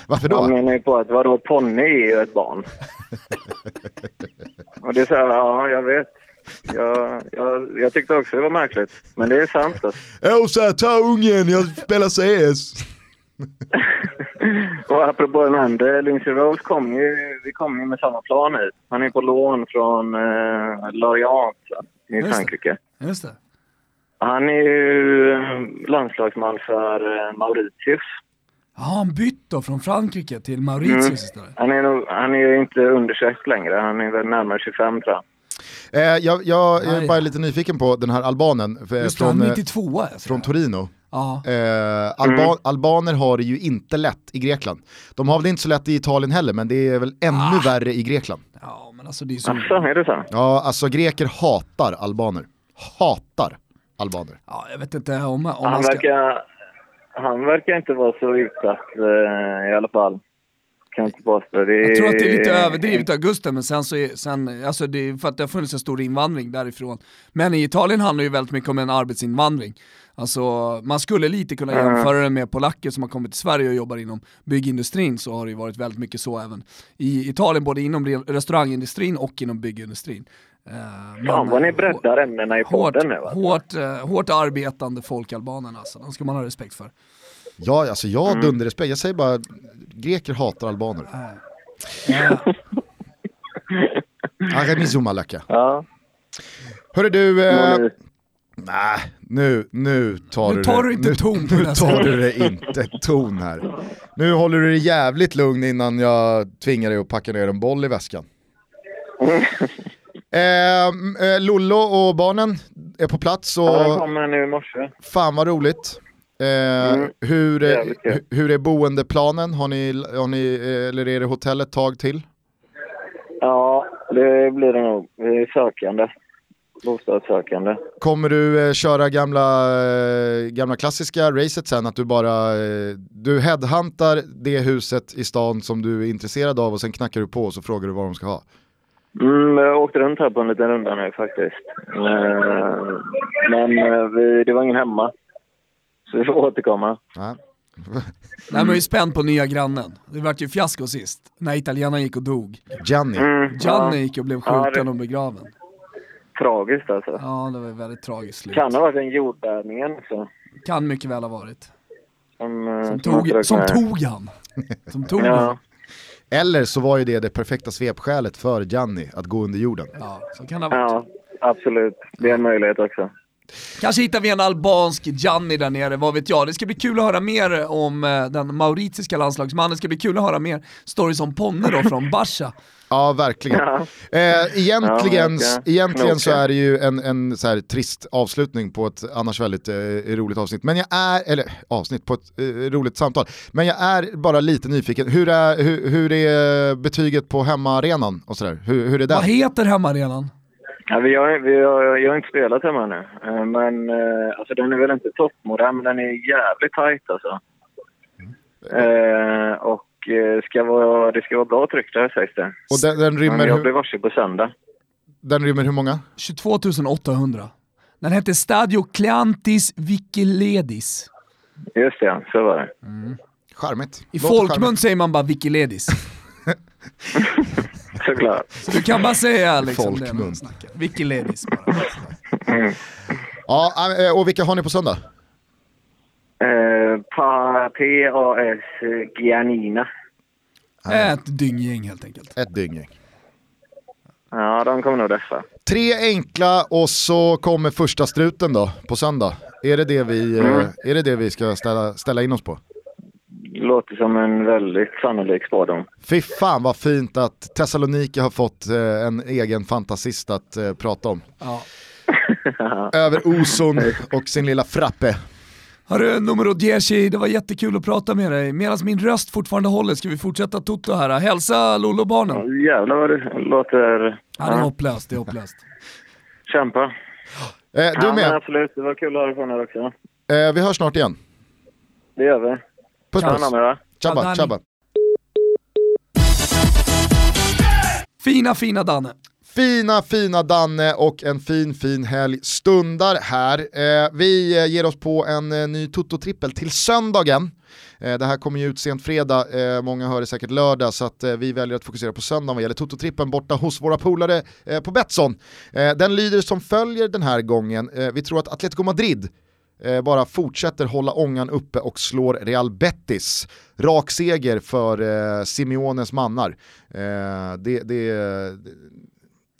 Varför då? Han menar ju på att vadå, Ponne är ju ett barn. *laughs* och det är så här, ja jag vet. Jag, jag, jag tyckte också det var märkligt. Men det är sant alltså. Åsa, ta ungen, jag spelar CS. *laughs* Och apropå den andra, Lindsey Rose kom ju, vi kom ju med samma plan hit. Han är på lån från eh, Lorient i Just det. Frankrike. just det. Han är ju eh, landslagsman för eh, Mauritius. Ja, han bytt då från Frankrike till Mauritius Mm. istället. Han är, nog, han är ju inte under 21 längre, han är väl närmare 25 tror jag. Eh, jag, jag är bara lite nyfiken på den här albanen för, Just det, han från, är eh, 92 alltså. från Torino. Ja. Eh, alba Mm. Albaner har det ju inte lätt i Grekland. De har väl inte så lätt i Italien heller, men det är väl ännu Ah. värre i Grekland. ja, men alltså det är så... Asså, är det så? Ja, alltså greker hatar albaner. Hatar albaner. Ja, jag vet inte om, om Han ska... verkar, han verkar inte vara så utsatt eh, i alla fall. Kan jag inte påstå. Det Jag tror att det är lite överdrivet av Gusten, men sen så är, sen, alltså det är för att det har funnits en stor invandring därifrån. Men i Italien handlar det ju väldigt mycket om en arbetsinvandring. Alltså man skulle lite kunna jämföra det med polacker som har kommit till Sverige och jobbar inom byggindustrin, så har det ju varit väldigt mycket så även i Italien, både inom re- restaurangindustrin och inom byggindustrin. Eh, Fan vad ni eh, breddar ämnena i Hårt, podden nu alltså. hårt, eh, hårt arbetande folk, albanerna alltså. De ska man ha respekt för. Ja, alltså jag har Mm. dunderrespekt. Jag säger bara, greker hatar albaner. Eh, *laughs* Aremizumalaka. Ja. Hörru du, eh. Nej, nu, nu tar Nu du tar det. du inte nu, ton Nu tar du det inte ton här. Nu håller du dig jävligt lugn innan jag tvingar dig att packa ner en boll i väskan. *laughs* Eh, eh, Lollo och barnen är på plats och Han kommer nu i morse. fan vad roligt. Eh, Mm. hur, är, hur är boendeplanen? Har ni, har ni, eh, eller är det hotell ett tag till? Ja, det blir det nog. Vi är sökande. Bostadssökande. Kommer du eh, köra gamla, eh, gamla klassiska racet sen? Att du bara eh, du headhuntar det huset i stan som du är intresserad av och sen knackar du på och så frågar du vad de ska ha? Mm, jag åkte runt här på en liten runda nu faktiskt. Men vi, det var ingen hemma. Så vi får återkomma. Ja. *laughs* Nej, men jag är spänd på nya grannen. Det vart ju fiasko sist, när italienaren gick och dog. Gianni. Mm, Gianni ja, gick och blev Ja, skjuten det- och begraven. Tragiskt alltså. Ja, det var väldigt tragiskt slut. Kan ha varit en jordbävning också. Kan mycket väl ha varit. Som, eh, Som tog, som tog han. Som tog Ja, han. Eller så var ju det det perfekta svepskälet för Gianni att gå under jorden. Ja, så kan det ha varit. ja, absolut. Det är en möjlighet också. Kanske hittar vi en albansk Gianni där nere, vad vet jag. Det ska bli kul att höra mer om eh, den mauritiska landslagsmannen. Det ska bli kul att höra mer stories om Ponne då från *laughs* Basha. Ja, verkligen. Ja. Eh, egentligen, Ja, verkar egentligen så är det ju en, en så här trist avslutning på ett annars väldigt eh, roligt avsnitt. Men jag är, eller avsnitt på ett eh, roligt samtal. Men jag är bara lite nyfiken. Hur är, hur, hur är betyget på hemmaarenan och sådär? Hur, hur är den? Vad heter hemmaarenan? Ja, vi har, vi har, jag har inte spelat hemma nu, Eh, men eh, alltså, den är väl inte toppmodern, men den är jävligt tajt alltså. Eh, och eh, ska vara, det ska vara bra tryck där sägs det. Och den, den, Men rymmer, jag blir varse på söndag. den rymmer hur många? 22 800. Den hette Stadio Kleantis Vikiledis. Just det, ja, så var det. Charmigt. I folkmun säger man bara Vikiledis. *laughs* Såklart. Så du kan bara säga liksom Folkmun. Vikiledis bara. Ja, eh, och vilka har ni på söndag? Eh, pa, PAS Giannina. Ett dynggäng helt enkelt. Ett dynggäng. Ja, de kommer nog räffa. Tre enkla och så kommer första struten då på söndag. Är det det vi, eh, Mm. är det det vi ska ställa, ställa in oss på? Låter som en väldigt sannolik spådom. Fy fan vad fint att Thessaloniki har fått eh, en egen fantasist att eh, prata om. Ja. *laughs* Över Ozon och sin lilla frappe. Hörru, numero 10, det var jättekul att prata med dig. Medan min röst fortfarande håller ska vi fortsätta Toto här. Hälsa Lollo och barnen. Jävlar vad det låter... Ja, det är hopplöst, det är hopplöst. Kämpa. Eh, du ja, med, absolut, det var kul att ha dig på här också. eh, vi hörs snart igen. Det gör vi. Puss puss. Tjabba, tjabba. Fina, fina Danne. Fina, fina Danne och en fin, fin helg stundar här. Eh, vi eh, ger oss på en eh, ny Toto-trippel till söndagen. Eh, det här kommer ju ut sent fredag, många hör det säkert lördag, så att vi väljer att fokusera på söndagen vad gäller Toto-trippeln borta hos våra polare på Betsson. Den lyder som följer den här gången, vi tror att Atletico Madrid bara fortsätter hålla ångan uppe och slår Real Betis. Rak seger för eh, Simeones mannar. Eh, det, det,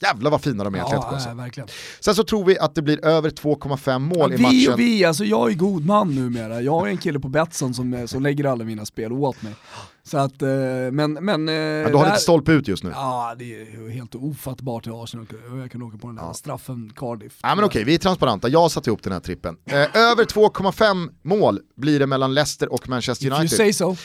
jävlar vad fina de är Atletico. Ja, alltså. äh, verkligen. Sen så tror vi att det blir över 2,5 mål Ja, i vi matchen. och vi, alltså jag är god man numera. Jag är en kille på Betsson som, eh, som lägger alla mina spel åt mig. Så att, eh, men... men eh, Ja, du har lite stolpe ut just nu. Ja, det är helt ofattbart i Arsenal. Jag kan åka på den där straffen Cardiff. Ja men okej, vi är transparenta. Jag har satt ihop den här trippen. Eh, över 2,5 mål blir det mellan Leicester och Manchester If you United. say so.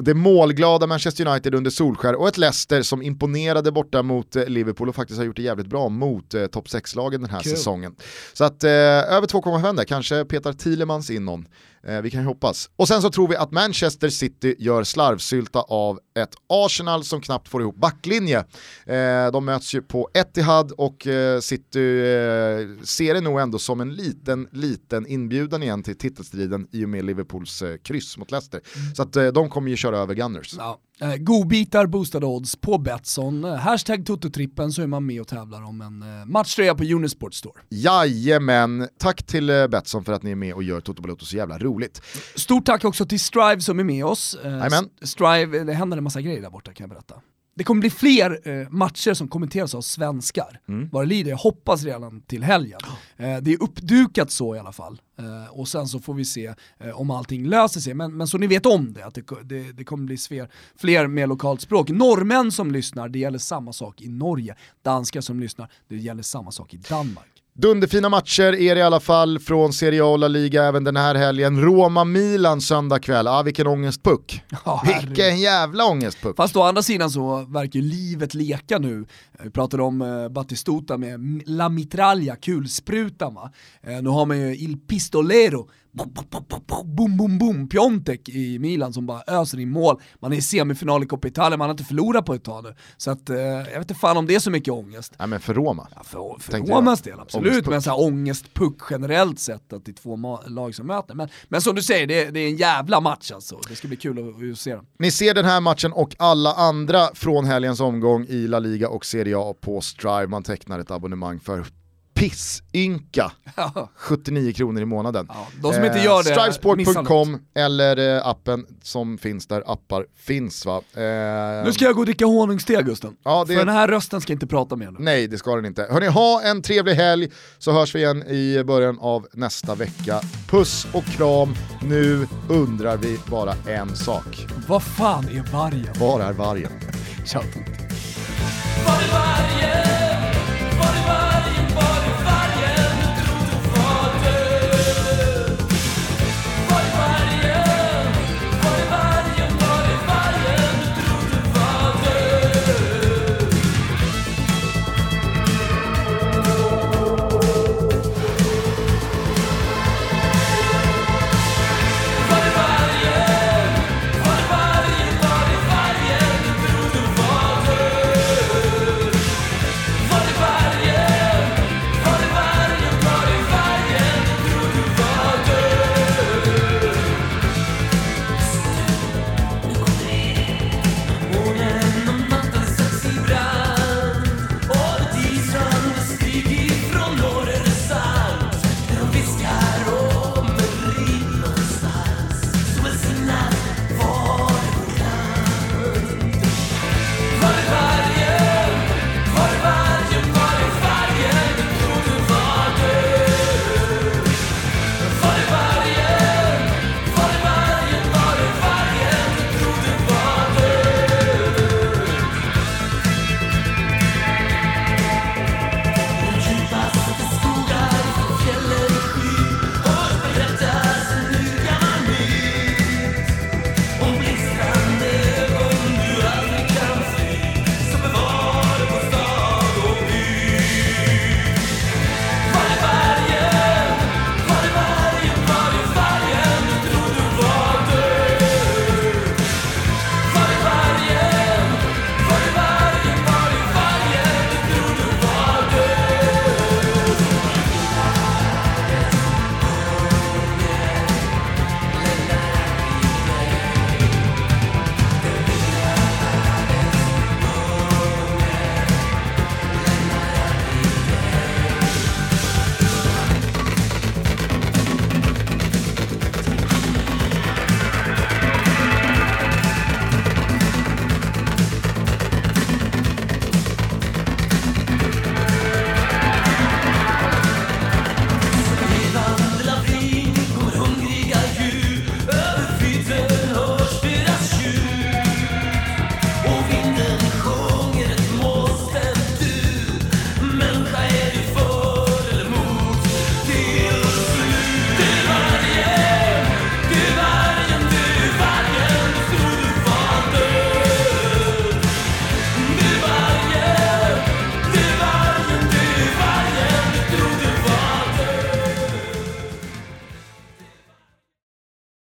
Det målglada Manchester United under Solskär och ett Leicester som imponerade borta mot Liverpool och faktiskt har gjort det jävligt bra mot eh, topp 6-lagen den här Kul. säsongen. Så att över 2,5 där, kanske petar Thielemans in någon. Eh, vi kan ju hoppas. Och sen så tror vi att Manchester City gör slarvsylta av ett Arsenal som knappt får ihop backlinje. Eh, de möts ju på Etihad och eh, City eh, ser det nog ändå som en liten, liten inbjudan igen till titelstriden i och med Liverpools eh, kryss mot Leicester. Så att eh, de kommer ju köra över Gunners. Ja. Eh, godbitar, boostade odds på Betsson. Eh, hashtag Tototrippen så är man med och tävlar om en eh, matchtröja på Unisport Store. Jajamän, tack till Betsson för att ni är med och gör Toto Balotto så jävla roligt. Stort tack också till Strive som är med oss. Jajamän. Strive, det händer en massa grejer där borta kan jag berätta. Det kommer bli fler eh, matcher som kommenteras av svenskar. Mm. Vad det lider, jag hoppas redan till helgen. *gasps* Eh, det är uppdukat så i alla fall. Eh, och sen så får vi se eh, om allting löser sig. Men, men så ni vet om det, att det, det, det kommer bli fler, fler med lokalt språk. Norrmän som lyssnar, det gäller samma sak i Norge. Danskar som lyssnar, det gäller samma sak i Danmark. Dunderfina matcher är det i alla fall från Serie A och La Liga även den här helgen. Roma-Milan söndag kväll, ah, vilken ångestpuck. *laughs* Ja, vilken jävla ångestpuck. Fast å andra sidan så verkar livet leka nu. Vi pratade om eh, Batistuta med La Mitraglia, kulsprutan va. Eh, nu har man ju Il Pistolero, boom, boom, boom, Piontek i Milan som bara öser in mål. Man är i semifinal i Coppa Italia, man har inte förlorat på ett tag nu. Så att, eh, jag vet inte fan om det är så mycket ångest. Nej men för Roma. Ja, för för Romas del, absolut, Ångestpuck. men så här ångestpuck generellt sett att det är två lag som möter. Men, men som du säger, det är, det är en jävla match alltså. Det ska bli kul att, att se den. Ni ser den här matchen och alla andra från helgens omgång i La Liga och Serie A på Strive. Man tecknar ett abonnemang för pissynka 79 kronor i månaden. Ja, de som inte gör det missar Strivesport.com eller eh, appen som finns där appar finns va. Eh, Nu ska jag gå och dricka honungste Gusten. Ja, det- För den här rösten ska inte prata med nu. Nej, det ska den inte. Hörni, ha en trevlig helg så hörs vi igen i början av nästa vecka. Puss och kram, nu undrar vi bara en sak. Vad fan är vargen? Var är vargen? Ciao. Var är vargen?